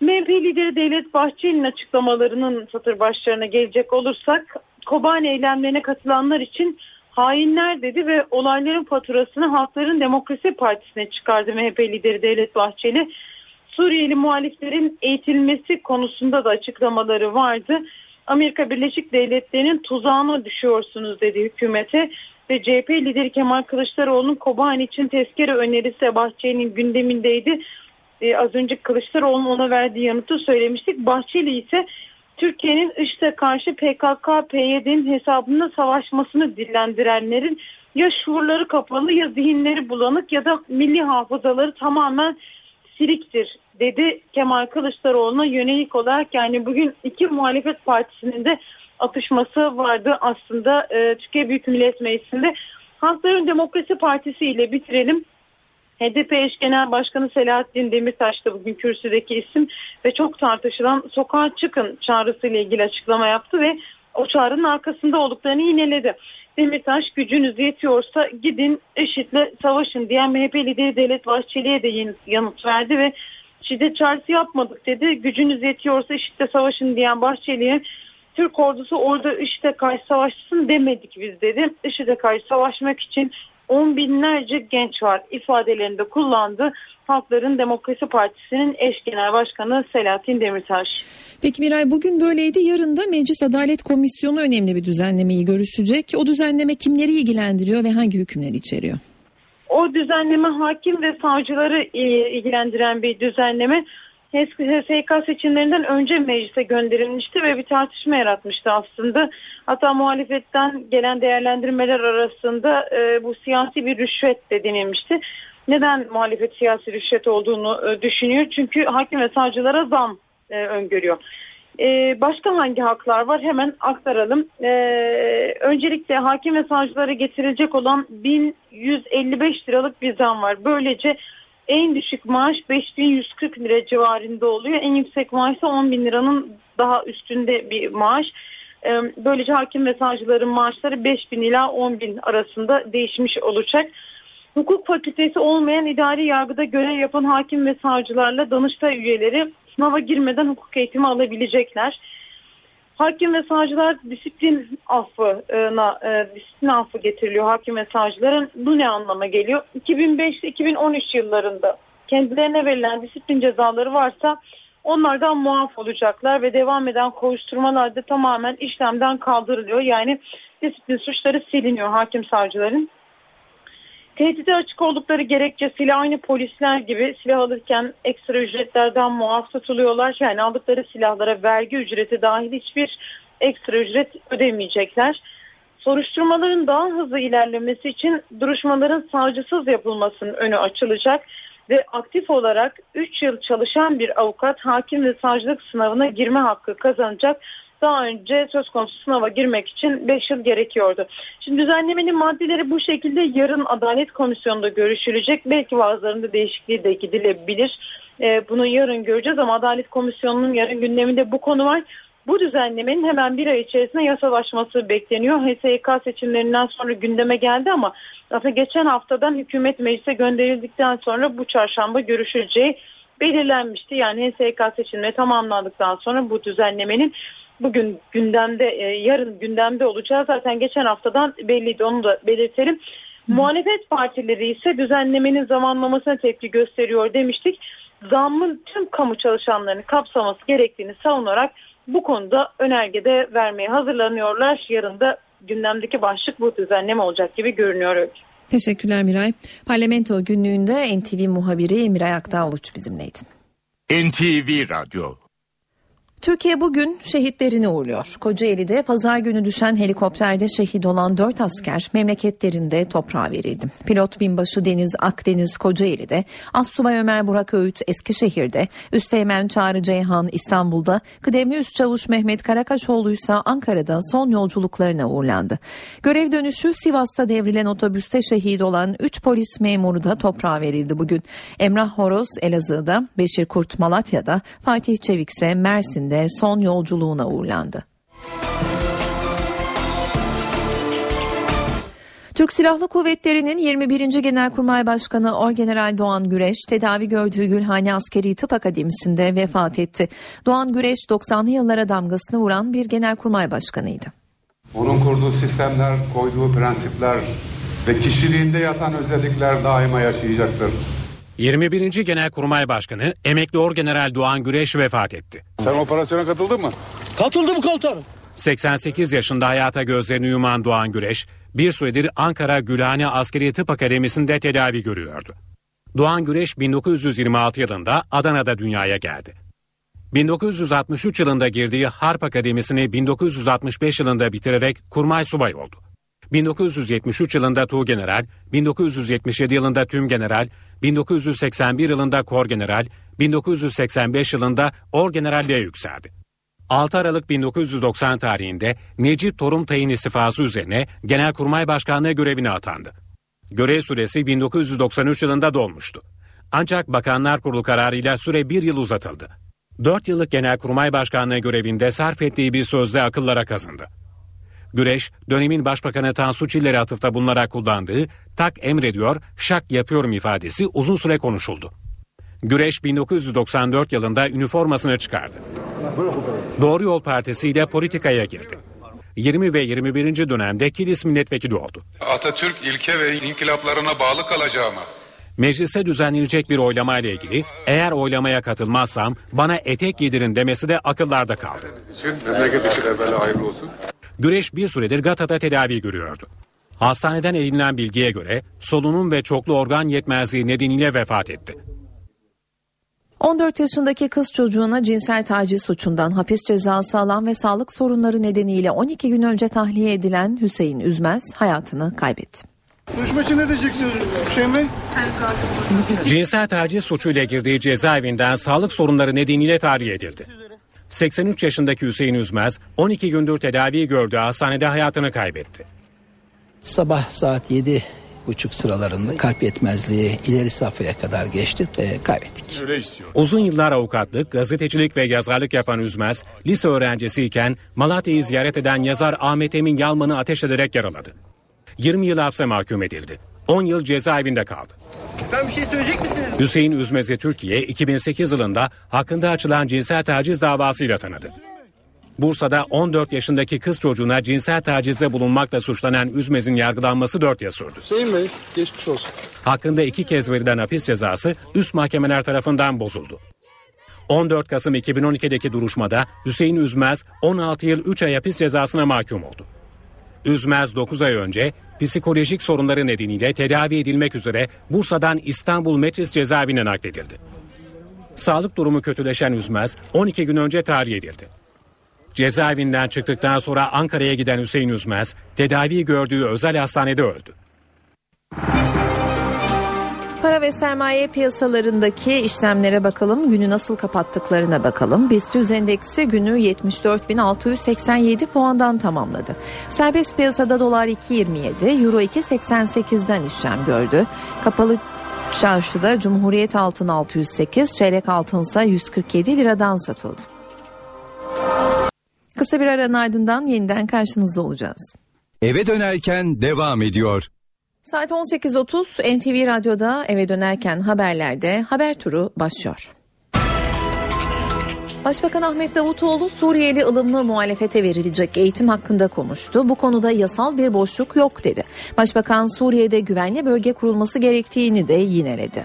Speaker 25: MHP lideri Devlet Bahçeli'nin açıklamalarının satır başlarına gelecek olursak Kobani eylemlerine katılanlar için hainler dedi ve olayların faturasını Halkların Demokrasi Partisi'ne çıkardı MHP lideri Devlet Bahçeli. Suriyeli muhaliflerin eğitilmesi konusunda da açıklamaları vardı. Amerika Birleşik Devletleri'nin tuzağına düşüyorsunuz dedi hükümete ve CHP lideri Kemal Kılıçdaroğlu'nun Kobani için tezkere önerisi Bahçeli'nin gündemindeydi. Ee, az önce Kılıçdaroğlu'nun ona verdiği yanıtı söylemiştik. Bahçeli ise Türkiye'nin IŞİD'e karşı PKK, PYD'nin hesabında savaşmasını dillendirenlerin ya şuurları kapalı ya zihinleri bulanık ya da milli hafızaları tamamen siliktir dedi Kemal Kılıçdaroğlu'na yönelik olarak yani bugün iki muhalefet partisinin de atışması vardı aslında e, Türkiye Büyük Millet Meclisi'nde. Halkların Demokrasi Partisi ile bitirelim. HDP eş genel başkanı Selahattin Demirtaş da bugün kürsüdeki isim ve çok tartışılan sokağa çıkın çağrısı ile ilgili açıklama yaptı ve o çağrının arkasında olduklarını yineledi. Demirtaş gücünüz yetiyorsa gidin IŞİD'le savaşın diyen MHP lideri Devlet Bahçeli'ye de yanıt verdi ve şiddet çağrısı yapmadık dedi. Gücünüz yetiyorsa IŞİD'le savaşın diyen Bahçeli'ye Türk ordusu orada IŞİD'e karşı savaşsın demedik biz dedi. IŞİD'e karşı savaşmak için on binlerce genç var ifadelerinde kullandı. Halkların Demokrasi Partisi'nin eş genel başkanı Selahattin Demirtaş.
Speaker 2: Peki Miray bugün böyleydi. Yarın da Meclis Adalet Komisyonu önemli bir düzenlemeyi görüşecek. O düzenleme kimleri ilgilendiriyor ve hangi hükümleri içeriyor?
Speaker 25: O düzenleme hakim ve savcıları ilgilendiren bir düzenleme. HSK seçimlerinden önce meclise gönderilmişti ve bir tartışma yaratmıştı aslında. Hatta muhalefetten gelen değerlendirmeler arasında e, bu siyasi bir rüşvet de denilmişti. Neden muhalefet siyasi rüşvet olduğunu e, düşünüyor? Çünkü hakim ve savcılara zam e, öngörüyor. E, başka hangi haklar var? Hemen aktaralım. E, öncelikle hakim ve savcılara getirilecek olan 1155 liralık bir zam var. Böylece en düşük maaş 5140 lira civarında oluyor. En yüksek maaş ise 10 bin liranın daha üstünde bir maaş. E, böylece hakim ve savcıların maaşları 5 bin ila 10 bin arasında değişmiş olacak. Hukuk fakültesi olmayan idari yargıda görev yapan hakim ve savcılarla danıştay üyeleri sınava girmeden hukuk eğitimi alabilecekler. Hakim ve savcılar disiplin affına e, disiplin affı getiriliyor hakim ve savcıların. Bu ne anlama geliyor? 2005-2013 yıllarında kendilerine verilen disiplin cezaları varsa onlardan muaf olacaklar ve devam eden kovuşturmalar da tamamen işlemden kaldırılıyor. Yani disiplin suçları siliniyor hakim savcıların. Tehdide açık oldukları gerekçesiyle aynı polisler gibi silah alırken ekstra ücretlerden muaf tutuluyorlar. Yani aldıkları silahlara vergi ücreti dahil hiçbir ekstra ücret ödemeyecekler. Soruşturmaların daha hızlı ilerlemesi için duruşmaların savcısız yapılmasının önü açılacak ve aktif olarak 3 yıl çalışan bir avukat hakim ve savcılık sınavına girme hakkı kazanacak daha önce söz konusu sınava girmek için 5 yıl gerekiyordu. Şimdi düzenlemenin maddeleri bu şekilde yarın Adalet Komisyonu'nda görüşülecek. Belki bazılarında değişikliği de gidilebilir. Ee, bunu yarın göreceğiz ama Adalet Komisyonu'nun yarın gündeminde bu konu var. Bu düzenlemenin hemen bir ay içerisinde yasalaşması bekleniyor. HSYK seçimlerinden sonra gündeme geldi ama aslında geçen haftadan hükümet meclise gönderildikten sonra bu çarşamba görüşüleceği belirlenmişti. Yani HSYK seçimleri tamamlandıktan sonra bu düzenlemenin bugün gündemde e, yarın gündemde olacağı zaten geçen haftadan belliydi onu da belirtelim. Hı. Muhalefet partileri ise düzenlemenin zamanlamasına tepki gösteriyor demiştik. Zammın tüm kamu çalışanlarını kapsaması gerektiğini savunarak bu konuda önergede vermeye hazırlanıyorlar. Yarın da gündemdeki başlık bu düzenleme olacak gibi görünüyor öyle.
Speaker 2: Teşekkürler Miray. Parlamento günlüğünde NTV muhabiri Miray Aktağoluç bizimleydi.
Speaker 19: NTV Radyo
Speaker 2: Türkiye bugün şehitlerini uğurluyor. Kocaeli'de pazar günü düşen helikopterde şehit olan 4 asker memleketlerinde toprağa verildi. Pilot binbaşı Deniz Akdeniz Kocaeli'de, Assubay Ömer Burak Öğüt Eskişehir'de, Üsteğmen Çağrı Ceyhan İstanbul'da, Kıdemli Üst Çavuş Mehmet Karakaşoğlu ise Ankara'da son yolculuklarına uğurlandı. Görev dönüşü Sivas'ta devrilen otobüste şehit olan 3 polis memuru da toprağa verildi bugün. Emrah Horoz Elazığ'da, Beşir Kurt Malatya'da, Fatih Çevik ise Mersin'de Berlin'de son yolculuğuna uğurlandı. Türk Silahlı Kuvvetleri'nin 21. Genelkurmay Başkanı Orgeneral Doğan Güreş tedavi gördüğü Gülhane Askeri Tıp Akademisi'nde vefat etti. Doğan Güreş 90'lı yıllara damgasını vuran bir genelkurmay başkanıydı.
Speaker 13: Onun kurduğu sistemler, koyduğu prensipler ve kişiliğinde yatan özellikler daima yaşayacaktır.
Speaker 4: 21. Genelkurmay Başkanı emekli Orgeneral Doğan Güreş vefat etti.
Speaker 13: Sen operasyona katıldın mı?
Speaker 22: Katıldım komutanım.
Speaker 4: 88 yaşında hayata gözlerini yuman Doğan Güreş, bir süredir Ankara Gülhane Askeri Tıp Akademisi'nde tedavi görüyordu. Doğan Güreş 1926 yılında Adana'da dünyaya geldi. 1963 yılında girdiği Harp Akademisi'ni 1965 yılında bitirerek kurmay subay oldu. 1973 yılında Tuğgeneral, 1977 yılında Tüm General, 1981 yılında Kor General, 1985 yılında Or Generalliğe yükseldi. 6 Aralık 1990 tarihinde Necip Torum tayin istifası üzerine Genelkurmay Başkanlığı görevine atandı. Görev süresi 1993 yılında dolmuştu. Ancak Bakanlar Kurulu kararıyla süre bir yıl uzatıldı. 4 yıllık Genelkurmay Başkanlığı görevinde sarf ettiği bir sözde akıllara kazındı. Güreş, dönemin Başbakanı Tansu Çiller'e atıfta bulunarak kullandığı tak emrediyor, şak yapıyorum ifadesi uzun süre konuşuldu. Güreş 1994 yılında üniformasını çıkardı. Doğru Yol Partisi ile politikaya girdi. 20 ve 21. dönemde Kilis milletvekili oldu.
Speaker 26: Atatürk ilke ve inkılaplarına bağlı kalacağıma.
Speaker 4: Meclise düzenlenecek bir oylama ile ilgili eğer oylamaya katılmazsam bana etek giydirin demesi de akıllarda kaldı.
Speaker 26: memleket için evvela hayırlı olsun.
Speaker 4: Güreş bir süredir Gata'da tedavi görüyordu. Hastaneden edinilen bilgiye göre solunum ve çoklu organ yetmezliği nedeniyle vefat etti.
Speaker 2: 14 yaşındaki kız çocuğuna cinsel taciz suçundan hapis cezası alan ve sağlık sorunları nedeniyle 12 gün önce tahliye edilen Hüseyin Üzmez hayatını kaybetti.
Speaker 27: Duruşma için ne diyeceksiniz Hüseyin Bey?
Speaker 4: Cinsel taciz suçuyla girdiği cezaevinden sağlık sorunları nedeniyle tahliye edildi. 83 yaşındaki Hüseyin Üzmez 12 gündür tedavi gördüğü hastanede hayatını kaybetti.
Speaker 28: Sabah saat yedi buçuk sıralarında kalp yetmezliği ileri safhaya kadar geçti ve kaybettik.
Speaker 4: Uzun yıllar avukatlık, gazetecilik ve yazarlık yapan Üzmez, lise öğrencisiyken Malatya'yı ziyaret eden yazar Ahmet Emin Yalman'ı ateş ederek yaraladı. 20 yıl hapse mahkum edildi. 10 yıl cezaevinde kaldı.
Speaker 27: Sen bir şey söyleyecek misiniz?
Speaker 4: Hüseyin Üzmez'i Türkiye 2008 yılında hakkında açılan cinsel taciz davasıyla tanıdı. Bursa'da 14 yaşındaki kız çocuğuna cinsel tacizde bulunmakla suçlanan Üzmez'in yargılanması 4 yıl sürdü.
Speaker 27: Hüseyin Bey geçmiş olsun.
Speaker 4: Hakkında iki kez verilen hapis cezası üst mahkemeler tarafından bozuldu. 14 Kasım 2012'deki duruşmada Hüseyin Üzmez 16 yıl 3 ay hapis cezasına mahkum oldu. Üzmez 9 ay önce psikolojik sorunları nedeniyle tedavi edilmek üzere Bursa'dan İstanbul Metris cezaevine nakledildi. Sağlık durumu kötüleşen Üzmez 12 gün önce tahliye edildi. Cezaevinden çıktıktan sonra Ankara'ya giden Hüseyin Üzmez tedavi gördüğü özel hastanede öldü.
Speaker 2: Para ve sermaye piyasalarındaki işlemlere bakalım. Günü nasıl kapattıklarına bakalım. BIST 100 endeksi günü 74.687 puandan tamamladı. Serbest piyasada dolar 2.27, euro 2.88'den işlem gördü. Kapalı çarşıda Cumhuriyet altın 608, çeyrek altınsa 147 liradan satıldı. Kısa bir aranın ardından yeniden karşınızda olacağız.
Speaker 12: Eve dönerken devam ediyor.
Speaker 2: Saat 18.30 NTV Radyo'da eve dönerken haberlerde haber turu başlıyor. Başbakan Ahmet Davutoğlu Suriyeli ılımlı muhalefete verilecek eğitim hakkında konuştu. Bu konuda yasal bir boşluk yok dedi. Başbakan Suriye'de güvenli bölge kurulması gerektiğini de yineledi.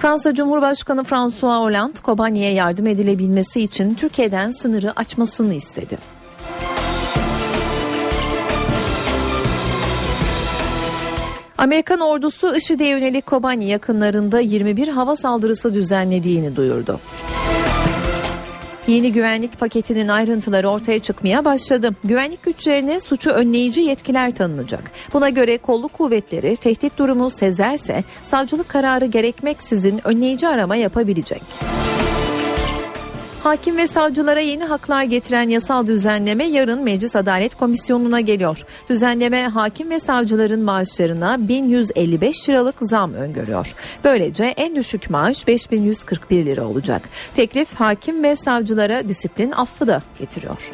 Speaker 2: Fransa Cumhurbaşkanı François Hollande Kobani'ye yardım edilebilmesi için Türkiye'den sınırı açmasını istedi. Amerikan ordusu IŞİD'e yönelik Kobani yakınlarında 21 hava saldırısı düzenlediğini duyurdu. Yeni güvenlik paketinin ayrıntıları ortaya çıkmaya başladı. Güvenlik güçlerine suçu önleyici yetkiler tanınacak. Buna göre kolluk kuvvetleri tehdit durumu sezerse savcılık kararı gerekmeksizin önleyici arama yapabilecek. Hakim ve savcılara yeni haklar getiren yasal düzenleme yarın Meclis Adalet Komisyonu'na geliyor. Düzenleme hakim ve savcıların maaşlarına 1155 liralık zam öngörüyor. Böylece en düşük maaş 5141 lira olacak. Teklif hakim ve savcılara disiplin affı da getiriyor.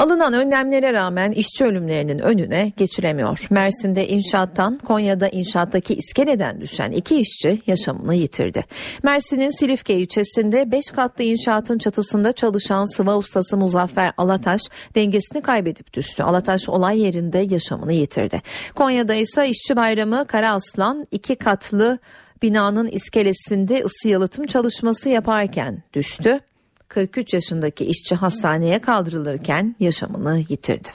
Speaker 2: Alınan önlemlere rağmen işçi ölümlerinin önüne geçilemiyor. Mersin'de inşaattan, Konya'da inşaattaki iskeleden düşen iki işçi yaşamını yitirdi. Mersin'in Silifke ilçesinde 5 katlı inşaatın çatısında çalışan sıva ustası Muzaffer Alataş dengesini kaybedip düştü. Alataş olay yerinde yaşamını yitirdi. Konya'da ise işçi bayramı Kara Aslan iki katlı binanın iskelesinde ısı yalıtım çalışması yaparken düştü. 43 yaşındaki işçi hastaneye kaldırılırken yaşamını yitirdi.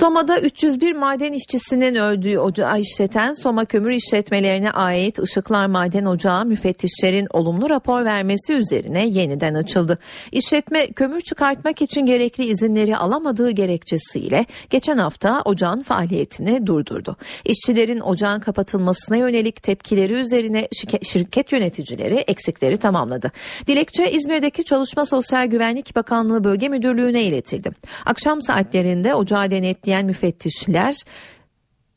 Speaker 2: Soma'da 301 maden işçisinin öldüğü ocağı işleten Soma Kömür İşletmelerine ait Işıklar Maden Ocağı müfettişlerin olumlu rapor vermesi üzerine yeniden açıldı. İşletme kömür çıkartmak için gerekli izinleri alamadığı gerekçesiyle geçen hafta ocağın faaliyetini durdurdu. İşçilerin ocağın kapatılmasına yönelik tepkileri üzerine şirket yöneticileri eksikleri tamamladı. Dilekçe İzmir'deki Çalışma Sosyal Güvenlik Bakanlığı Bölge Müdürlüğü'ne iletildi. Akşam saatlerinde ocağı denet denetleyen müfettişler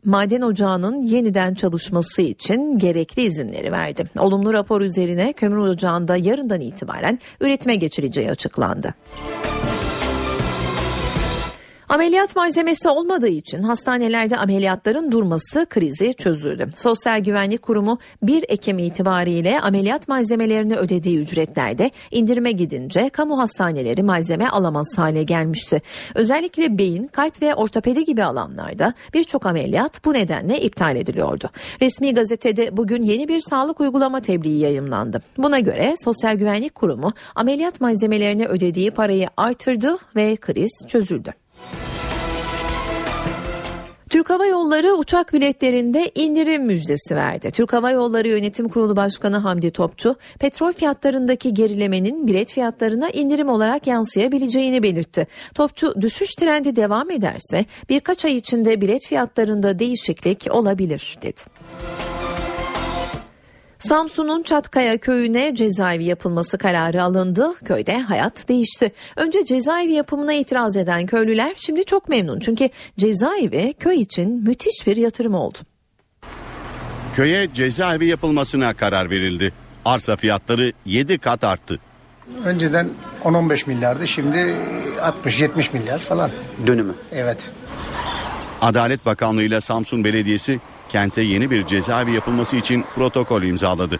Speaker 2: maden ocağının yeniden çalışması için gerekli izinleri verdi. Olumlu rapor üzerine kömür ocağında yarından itibaren üretime geçileceği açıklandı. Ameliyat malzemesi olmadığı için hastanelerde ameliyatların durması krizi çözüldü. Sosyal Güvenlik Kurumu 1 Ekim itibariyle ameliyat malzemelerini ödediği ücretlerde indirime gidince kamu hastaneleri malzeme alamaz hale gelmişti. Özellikle beyin, kalp ve ortopedi gibi alanlarda birçok ameliyat bu nedenle iptal ediliyordu. Resmi gazetede bugün yeni bir sağlık uygulama tebliği yayımlandı. Buna göre Sosyal Güvenlik Kurumu ameliyat malzemelerine ödediği parayı artırdı ve kriz çözüldü. Türk Hava Yolları uçak biletlerinde indirim müjdesi verdi. Türk Hava Yolları Yönetim Kurulu Başkanı Hamdi Topçu, petrol fiyatlarındaki gerilemenin bilet fiyatlarına indirim olarak yansıyabileceğini belirtti. Topçu, düşüş trendi devam ederse birkaç ay içinde bilet fiyatlarında değişiklik olabilir dedi. Samsun'un Çatkaya köyüne cezaevi yapılması kararı alındı. Köyde hayat değişti. Önce cezaevi yapımına itiraz eden köylüler şimdi çok memnun. Çünkü cezaevi köy için müthiş bir yatırım oldu.
Speaker 1: Köye cezaevi yapılmasına karar verildi. Arsa fiyatları 7 kat arttı.
Speaker 27: Önceden 10-15 milyardı şimdi 60-70 milyar falan.
Speaker 29: Dönümü.
Speaker 27: Evet.
Speaker 1: Adalet Bakanlığı ile Samsun Belediyesi kente yeni bir cezaevi yapılması için protokol imzaladı.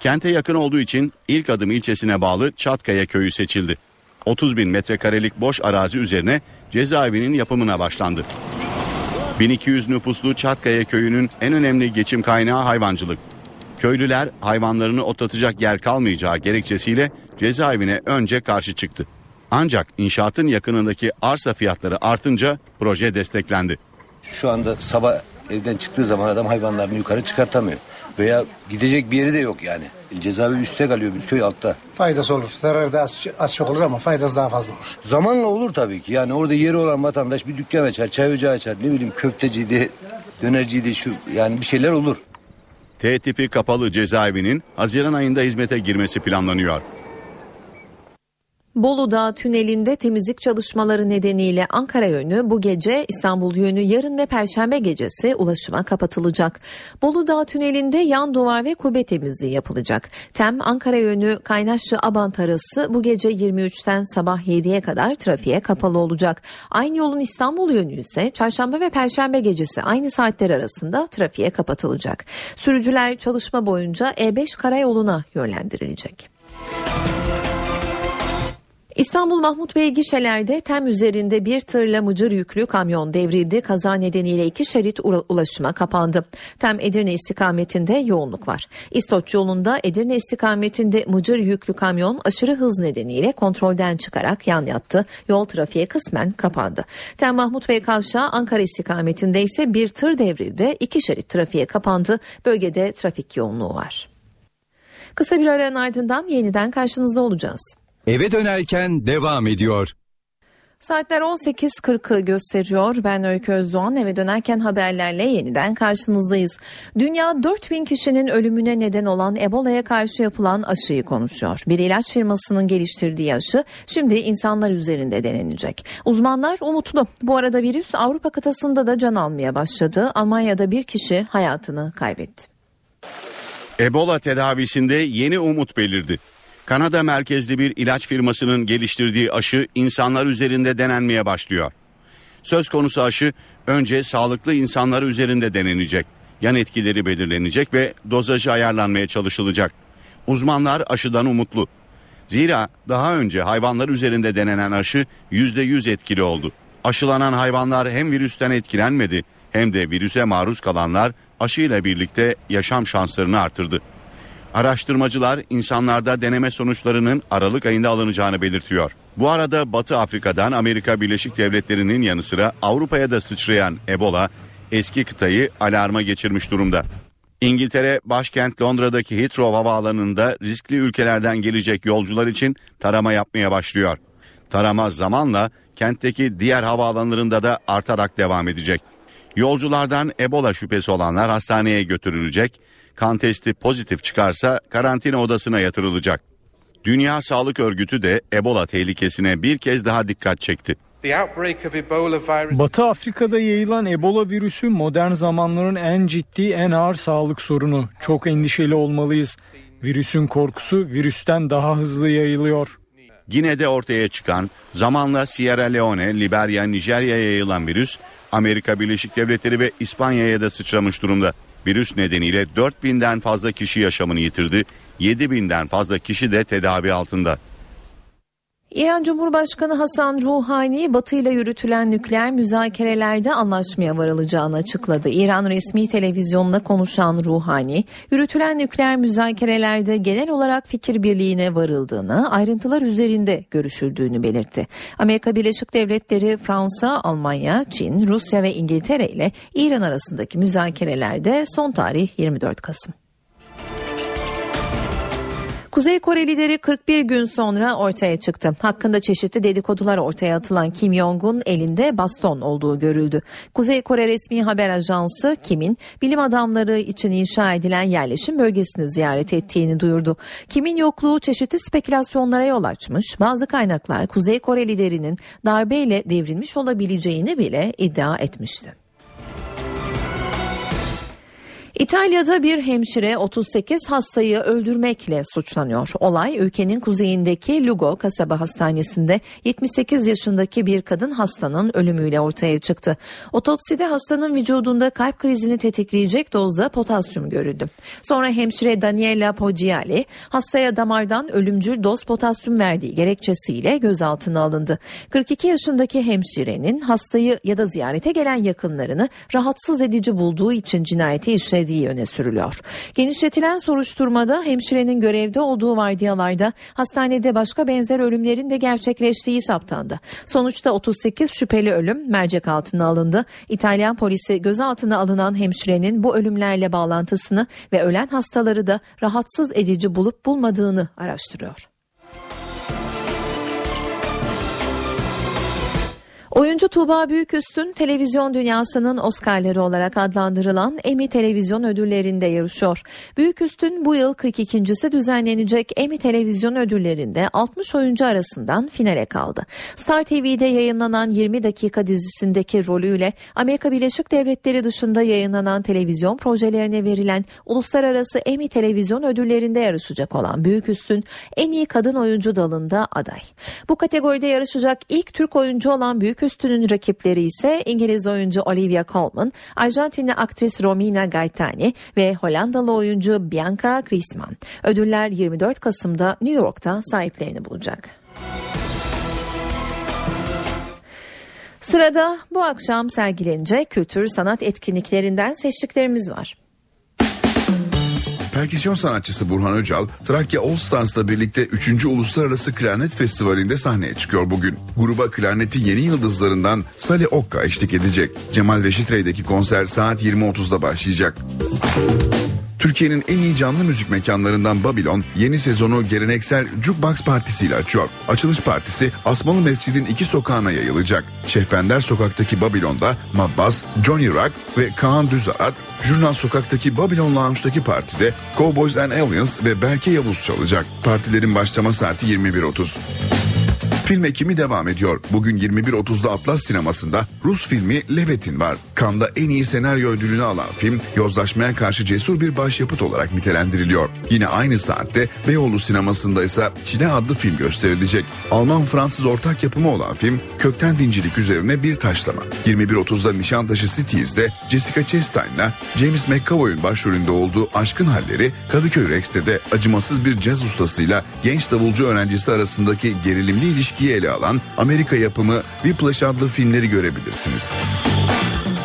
Speaker 1: Kente yakın olduğu için ilk adım ilçesine bağlı Çatkaya köyü seçildi. 30 bin metrekarelik boş arazi üzerine cezaevinin yapımına başlandı. 1200 nüfuslu Çatkaya köyünün en önemli geçim kaynağı hayvancılık. Köylüler hayvanlarını otlatacak yer kalmayacağı gerekçesiyle cezaevine önce karşı çıktı. Ancak inşaatın yakınındaki arsa fiyatları artınca proje desteklendi.
Speaker 29: Şu anda sabah evden çıktığı zaman adam hayvanlarını yukarı çıkartamıyor. Veya gidecek bir yeri de yok yani. Cezaevi üstte kalıyor, bir köy altta.
Speaker 27: Faydası olur. Zararı da az, az çok olur ama faydası daha fazla olur.
Speaker 29: Zamanla olur tabii ki. Yani orada yeri olan vatandaş bir dükkan açar, çay ocağı açar. Ne bileyim köfteciydi, dönerciydi şu yani bir şeyler olur.
Speaker 1: T tipi kapalı cezaevinin Haziran ayında hizmete girmesi planlanıyor.
Speaker 2: Bolu'da tünelinde temizlik çalışmaları nedeniyle Ankara yönü bu gece İstanbul yönü yarın ve perşembe gecesi ulaşıma kapatılacak. Bolu tünelinde yan duvar ve kubbe temizliği yapılacak. Tem Ankara yönü Kaynaşlı Abant arası bu gece 23'ten sabah 7'ye kadar trafiğe kapalı olacak. Aynı yolun İstanbul yönü ise çarşamba ve perşembe gecesi aynı saatler arasında trafiğe kapatılacak. Sürücüler çalışma boyunca E5 karayoluna yönlendirilecek. İstanbul Mahmut Bey gişelerde tem üzerinde bir tırla mıcır yüklü kamyon devrildi. Kaza nedeniyle iki şerit ulaşıma kapandı. Tem Edirne istikametinde yoğunluk var. İstoç yolunda Edirne istikametinde mıcır yüklü kamyon aşırı hız nedeniyle kontrolden çıkarak yan yattı. Yol trafiğe kısmen kapandı. Tem Mahmut Bey kavşağı Ankara istikametinde ise bir tır devrildi. İki şerit trafiğe kapandı. Bölgede trafik yoğunluğu var. Kısa bir aranın ardından yeniden karşınızda olacağız.
Speaker 12: Eve dönerken devam ediyor.
Speaker 2: Saatler 18.40'ı gösteriyor. Ben Öykü Özdoğan eve dönerken haberlerle yeniden karşınızdayız. Dünya 4000 kişinin ölümüne neden olan Ebola'ya karşı yapılan aşıyı konuşuyor. Bir ilaç firmasının geliştirdiği aşı şimdi insanlar üzerinde denenecek. Uzmanlar umutlu. Bu arada virüs Avrupa kıtasında da can almaya başladı. Almanya'da bir kişi hayatını kaybetti.
Speaker 1: Ebola tedavisinde yeni umut belirdi. Kanada merkezli bir ilaç firmasının geliştirdiği aşı insanlar üzerinde denenmeye başlıyor. Söz konusu aşı önce sağlıklı insanlar üzerinde denenecek. Yan etkileri belirlenecek ve dozajı ayarlanmaya çalışılacak. Uzmanlar aşıdan umutlu. Zira daha önce hayvanlar üzerinde denenen aşı %100 etkili oldu. Aşılanan hayvanlar hem virüsten etkilenmedi hem de virüse maruz kalanlar aşıyla birlikte yaşam şanslarını artırdı. Araştırmacılar insanlarda deneme sonuçlarının Aralık ayında alınacağını belirtiyor. Bu arada Batı Afrika'dan Amerika Birleşik Devletleri'nin yanı sıra Avrupa'ya da sıçrayan Ebola eski kıtayı alarma geçirmiş durumda. İngiltere başkent Londra'daki Heathrow havaalanında riskli ülkelerden gelecek yolcular için tarama yapmaya başlıyor. Tarama zamanla kentteki diğer havaalanlarında da artarak devam edecek. Yolculardan Ebola şüphesi olanlar hastaneye götürülecek. Kan testi pozitif çıkarsa karantina odasına yatırılacak. Dünya Sağlık Örgütü de Ebola tehlikesine bir kez daha dikkat çekti.
Speaker 30: Batı Afrika'da yayılan Ebola virüsü modern zamanların en ciddi, en ağır sağlık sorunu. Çok endişeli olmalıyız. Virüsün korkusu virüsten daha hızlı yayılıyor.
Speaker 1: Gine'de ortaya çıkan zamanla Sierra Leone, Liberya, Nijerya'ya yayılan virüs Amerika Birleşik Devletleri ve İspanya'ya da sıçramış durumda. Virüs nedeniyle 4000'den fazla kişi yaşamını yitirdi. 7000'den fazla kişi de tedavi altında.
Speaker 2: İran Cumhurbaşkanı Hasan Ruhani Batı ile yürütülen nükleer müzakerelerde anlaşmaya varılacağını açıkladı. İran resmi televizyonunda konuşan Ruhani, yürütülen nükleer müzakerelerde genel olarak fikir birliğine varıldığını, ayrıntılar üzerinde görüşüldüğünü belirtti. Amerika Birleşik Devletleri, Fransa, Almanya, Çin, Rusya ve İngiltere ile İran arasındaki müzakerelerde son tarih 24 Kasım. Kuzey Kore lideri 41 gün sonra ortaya çıktı. Hakkında çeşitli dedikodular ortaya atılan Kim Jong-un elinde baston olduğu görüldü. Kuzey Kore resmi haber ajansı Kim'in bilim adamları için inşa edilen yerleşim bölgesini ziyaret ettiğini duyurdu. Kim'in yokluğu çeşitli spekülasyonlara yol açmış. Bazı kaynaklar Kuzey Kore liderinin darbeyle devrilmiş olabileceğini bile iddia etmişti. İtalya'da bir hemşire 38 hastayı öldürmekle suçlanıyor. Olay ülkenin kuzeyindeki Lugo kasaba hastanesinde 78 yaşındaki bir kadın hastanın ölümüyle ortaya çıktı. Otopside hastanın vücudunda kalp krizini tetikleyecek dozda potasyum görüldü. Sonra hemşire Daniela Poggiali hastaya damardan ölümcül doz potasyum verdiği gerekçesiyle gözaltına alındı. 42 yaşındaki hemşirenin hastayı ya da ziyarete gelen yakınlarını rahatsız edici bulduğu için cinayeti işlediği işlediği öne sürülüyor. Genişletilen soruşturmada hemşirenin görevde olduğu vardiyalarda hastanede başka benzer ölümlerin de gerçekleştiği saptandı. Sonuçta 38 şüpheli ölüm mercek altına alındı. İtalyan polisi gözaltına alınan hemşirenin bu ölümlerle bağlantısını ve ölen hastaları da rahatsız edici bulup bulmadığını araştırıyor. Oyuncu Tuğba Büyüküstün televizyon dünyasının Oscar'ları olarak adlandırılan Emmy Televizyon Ödülleri'nde yarışıyor. Büyüküstün bu yıl 42.si düzenlenecek Emmy Televizyon Ödülleri'nde 60 oyuncu arasından finale kaldı. Star TV'de yayınlanan 20 dakika dizisindeki rolüyle Amerika Birleşik Devletleri dışında yayınlanan televizyon projelerine verilen uluslararası Emmy Televizyon Ödülleri'nde yarışacak olan Büyüküstün en iyi kadın oyuncu dalında aday. Bu kategoride yarışacak ilk Türk oyuncu olan Büyüküstün Üstünün rakipleri ise İngiliz oyuncu Olivia Colman, Arjantinli aktris Romina Gaetani ve Hollandalı oyuncu Bianca Griezmann. Ödüller 24 Kasım'da New York'ta sahiplerini bulacak. Sırada bu akşam sergilenecek kültür sanat etkinliklerinden seçtiklerimiz var.
Speaker 31: Perküsyon sanatçısı Burhan Öcal, Trakya All Stars'la birlikte 3. Uluslararası Klarnet Festivali'nde sahneye çıkıyor bugün. Gruba klarnetin yeni yıldızlarından Sali Okka eşlik edecek. Cemal Reşit Rey'deki konser saat 20.30'da başlayacak. Türkiye'nin en iyi canlı müzik mekanlarından Babylon yeni sezonu geleneksel Jukebox Partisi ile açıyor. Açılış partisi Asmalı Mescid'in iki sokağına yayılacak. Şehpender Sokak'taki Babylon'da Mabbas, Johnny Rock ve Kaan Düzarat, Jurnal Sokak'taki Babylon Lounge'daki partide Cowboys and Aliens ve Berke Yavuz çalacak. Partilerin başlama saati 21.30. Film ekimi devam ediyor. Bugün 21.30'da Atlas sinemasında Rus filmi Levet'in var. Kanda en iyi senaryo ödülünü alan film yozlaşmaya karşı cesur bir başyapıt olarak nitelendiriliyor. Yine aynı saatte Beyoğlu sinemasında ise Çile adlı film gösterilecek. Alman-Fransız ortak yapımı olan film kökten dincilik üzerine bir taşlama. 21.30'da Nişantaşı Cities'de Jessica Chastain'la James McAvoy'un başrolünde olduğu Aşkın Halleri Kadıköy Rex'te acımasız bir caz ustasıyla genç davulcu öğrencisi arasındaki gerilimli ilişkiyi ele alan Amerika yapımı Whiplash adlı filmleri görebilirsiniz.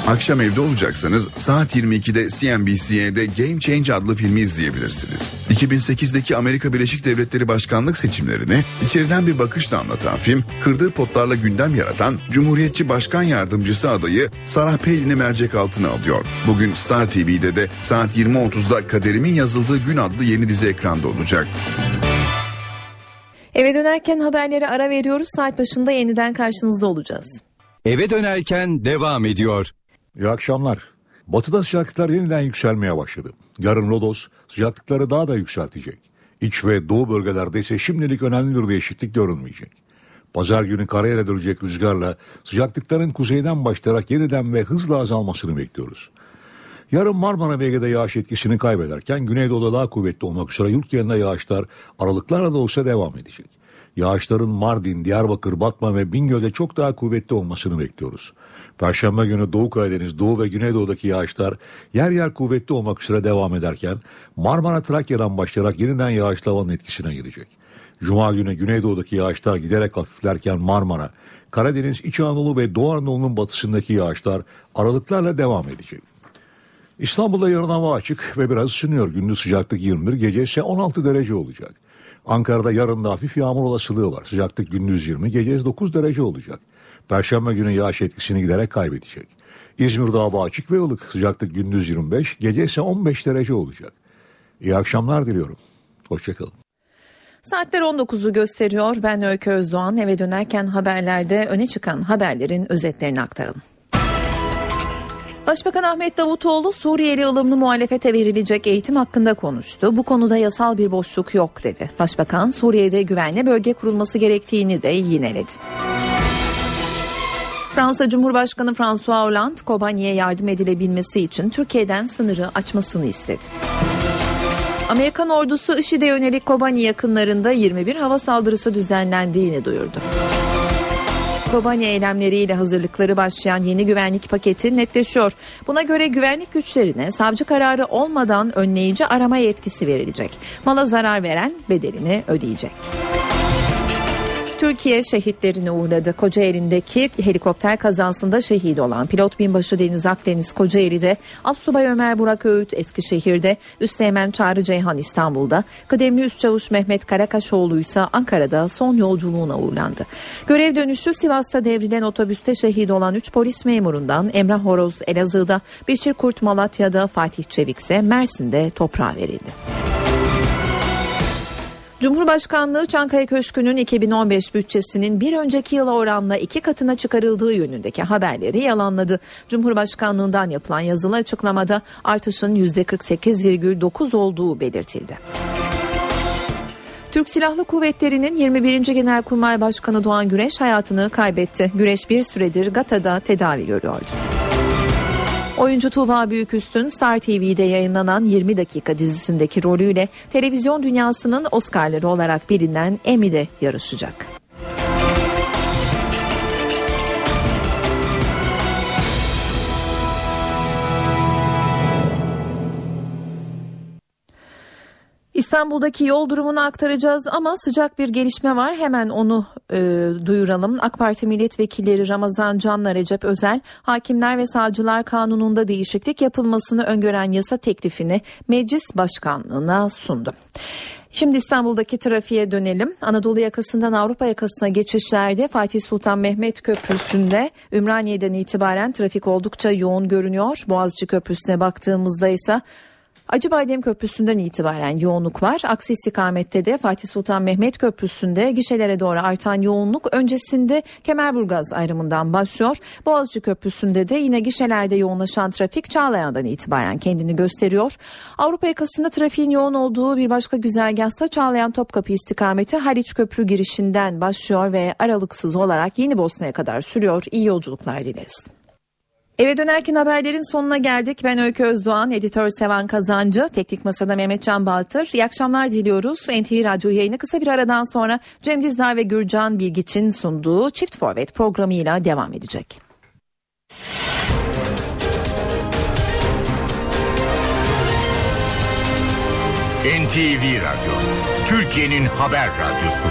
Speaker 31: Akşam evde olacaksanız saat 22'de CNBC'de Game Change adlı filmi izleyebilirsiniz. 2008'deki Amerika Birleşik Devletleri başkanlık seçimlerini içeriden bir bakışla anlatan film, kırdığı potlarla gündem yaratan Cumhuriyetçi Başkan Yardımcısı adayı Sarah Palin'i mercek altına alıyor. Bugün Star TV'de de saat 20.30'da Kaderimin Yazıldığı Gün adlı yeni dizi ekranda olacak.
Speaker 2: Eve dönerken haberlere ara veriyoruz. Saat başında yeniden karşınızda olacağız.
Speaker 12: Eve dönerken devam ediyor.
Speaker 32: İyi akşamlar. Batıda sıcaklıklar yeniden yükselmeye başladı. Yarın Lodos sıcaklıkları daha da yükseltecek. İç ve doğu bölgelerde ise şimdilik önemli bir değişiklik görünmeyecek. Pazar günü karayel dönecek rüzgarla sıcaklıkların kuzeyden başlayarak yeniden ve hızla azalmasını bekliyoruz. Yarın Marmara ve yağış etkisini kaybederken Güneydoğu'da daha kuvvetli olmak üzere yurt genelinde yağışlar aralıklarla da olsa devam edecek. Yağışların Mardin, Diyarbakır, Batman ve Bingöl'de çok daha kuvvetli olmasını bekliyoruz. Perşembe günü Doğu Karadeniz, Doğu ve Güneydoğu'daki yağışlar yer yer kuvvetli olmak üzere devam ederken Marmara Trakya'dan başlayarak yeniden yağışlı havanın etkisine girecek. Cuma günü Güneydoğu'daki yağışlar giderek hafiflerken Marmara, Karadeniz, İç Anadolu ve Doğu Anadolu'nun batısındaki yağışlar aralıklarla devam edecek. İstanbul'da yarın hava açık ve biraz ısınıyor. Gündüz sıcaklık 21, gece ise 16 derece olacak. Ankara'da yarın da hafif yağmur olasılığı var. Sıcaklık gündüz 20, gece 9 derece olacak. Perşembe günü yağış etkisini giderek kaybedecek. İzmir'de hava açık ve ılık. Sıcaklık gündüz 25, gece ise 15 derece olacak. İyi akşamlar diliyorum. Hoşçakalın.
Speaker 2: Saatler 19'u gösteriyor. Ben Öykü Özdoğan. Eve dönerken haberlerde öne çıkan haberlerin özetlerini aktaralım. Başbakan Ahmet Davutoğlu Suriyeli ılımlı muhalefete verilecek eğitim hakkında konuştu. Bu konuda yasal bir boşluk yok dedi. Başbakan Suriye'de güvenli bölge kurulması gerektiğini de yineledi. Fransa Cumhurbaşkanı François Hollande Kobani'ye yardım edilebilmesi için Türkiye'den sınırı açmasını istedi. Amerikan ordusu IŞİD'e yönelik Kobani yakınlarında 21 hava saldırısı düzenlendiğini duyurdu. Kobani eylemleriyle hazırlıkları başlayan yeni güvenlik paketi netleşiyor. Buna göre güvenlik güçlerine savcı kararı olmadan önleyici arama yetkisi verilecek. Mala zarar veren bedelini ödeyecek. Türkiye şehitlerini uğurladı. Kocaeli'ndeki helikopter kazasında şehit olan pilot binbaşı Deniz Akdeniz Kocaeli'de, Assubay Ömer Burak Öğüt Eskişehir'de, Üsteğmen Çağrı Ceyhan İstanbul'da, kıdemli üst çavuş Mehmet Karakaşoğlu ise Ankara'da son yolculuğuna uğurlandı. Görev dönüşü Sivas'ta devrilen otobüste şehit olan 3 polis memurundan Emrah Horoz Elazığ'da, Beşir Kurt Malatya'da, Fatih Çevik ise Mersin'de toprağa verildi. Cumhurbaşkanlığı Çankaya Köşkü'nün 2015 bütçesinin bir önceki yıla oranla iki katına çıkarıldığı yönündeki haberleri yalanladı. Cumhurbaşkanlığından yapılan yazılı açıklamada artışın %48,9 olduğu belirtildi. Türk Silahlı Kuvvetleri'nin 21. Genelkurmay Başkanı Doğan Güreş hayatını kaybetti. Güreş bir süredir Gata'da tedavi görüyordu. Oyuncu Tuğba Büyüküstün Star TV'de yayınlanan 20 dakika dizisindeki rolüyle televizyon dünyasının Oscar'ları olarak bilinen Emmy'de yarışacak. İstanbul'daki yol durumunu aktaracağız ama sıcak bir gelişme var. Hemen onu e, duyuralım. AK Parti milletvekilleri Ramazan Can'la Recep Özel, Hakimler ve Savcılar Kanunu'nda değişiklik yapılmasını öngören yasa teklifini meclis başkanlığına sundu. Şimdi İstanbul'daki trafiğe dönelim. Anadolu yakasından Avrupa yakasına geçişlerde Fatih Sultan Mehmet Köprüsü'nde Ümraniye'den itibaren trafik oldukça yoğun görünüyor. Boğaziçi Köprüsü'ne baktığımızda ise Acıbadem Köprüsü'nden itibaren yoğunluk var. Aksi istikamette de Fatih Sultan Mehmet Köprüsü'nde gişelere doğru artan yoğunluk öncesinde Kemerburgaz ayrımından başlıyor. Boğaziçi Köprüsü'nde de yine gişelerde yoğunlaşan trafik Çağlayan'dan itibaren kendini gösteriyor. Avrupa yakasında trafiğin yoğun olduğu bir başka güzergahsa Çağlayan Topkapı istikameti Haliç Köprü girişinden başlıyor ve aralıksız olarak Yeni Bosna'ya kadar sürüyor. İyi yolculuklar dileriz. Eve dönerken haberlerin sonuna geldik. Ben Öykü Özdoğan, editör Sevan Kazancı, teknik masada Mehmet Can Baltır. İyi akşamlar diliyoruz. NTV Radyo yayını kısa bir aradan sonra Cem Dizdar ve Gürcan Bilgiç'in sunduğu Çift Forvet programıyla devam edecek.
Speaker 19: NTV Radyo, Türkiye'nin haber radyosu.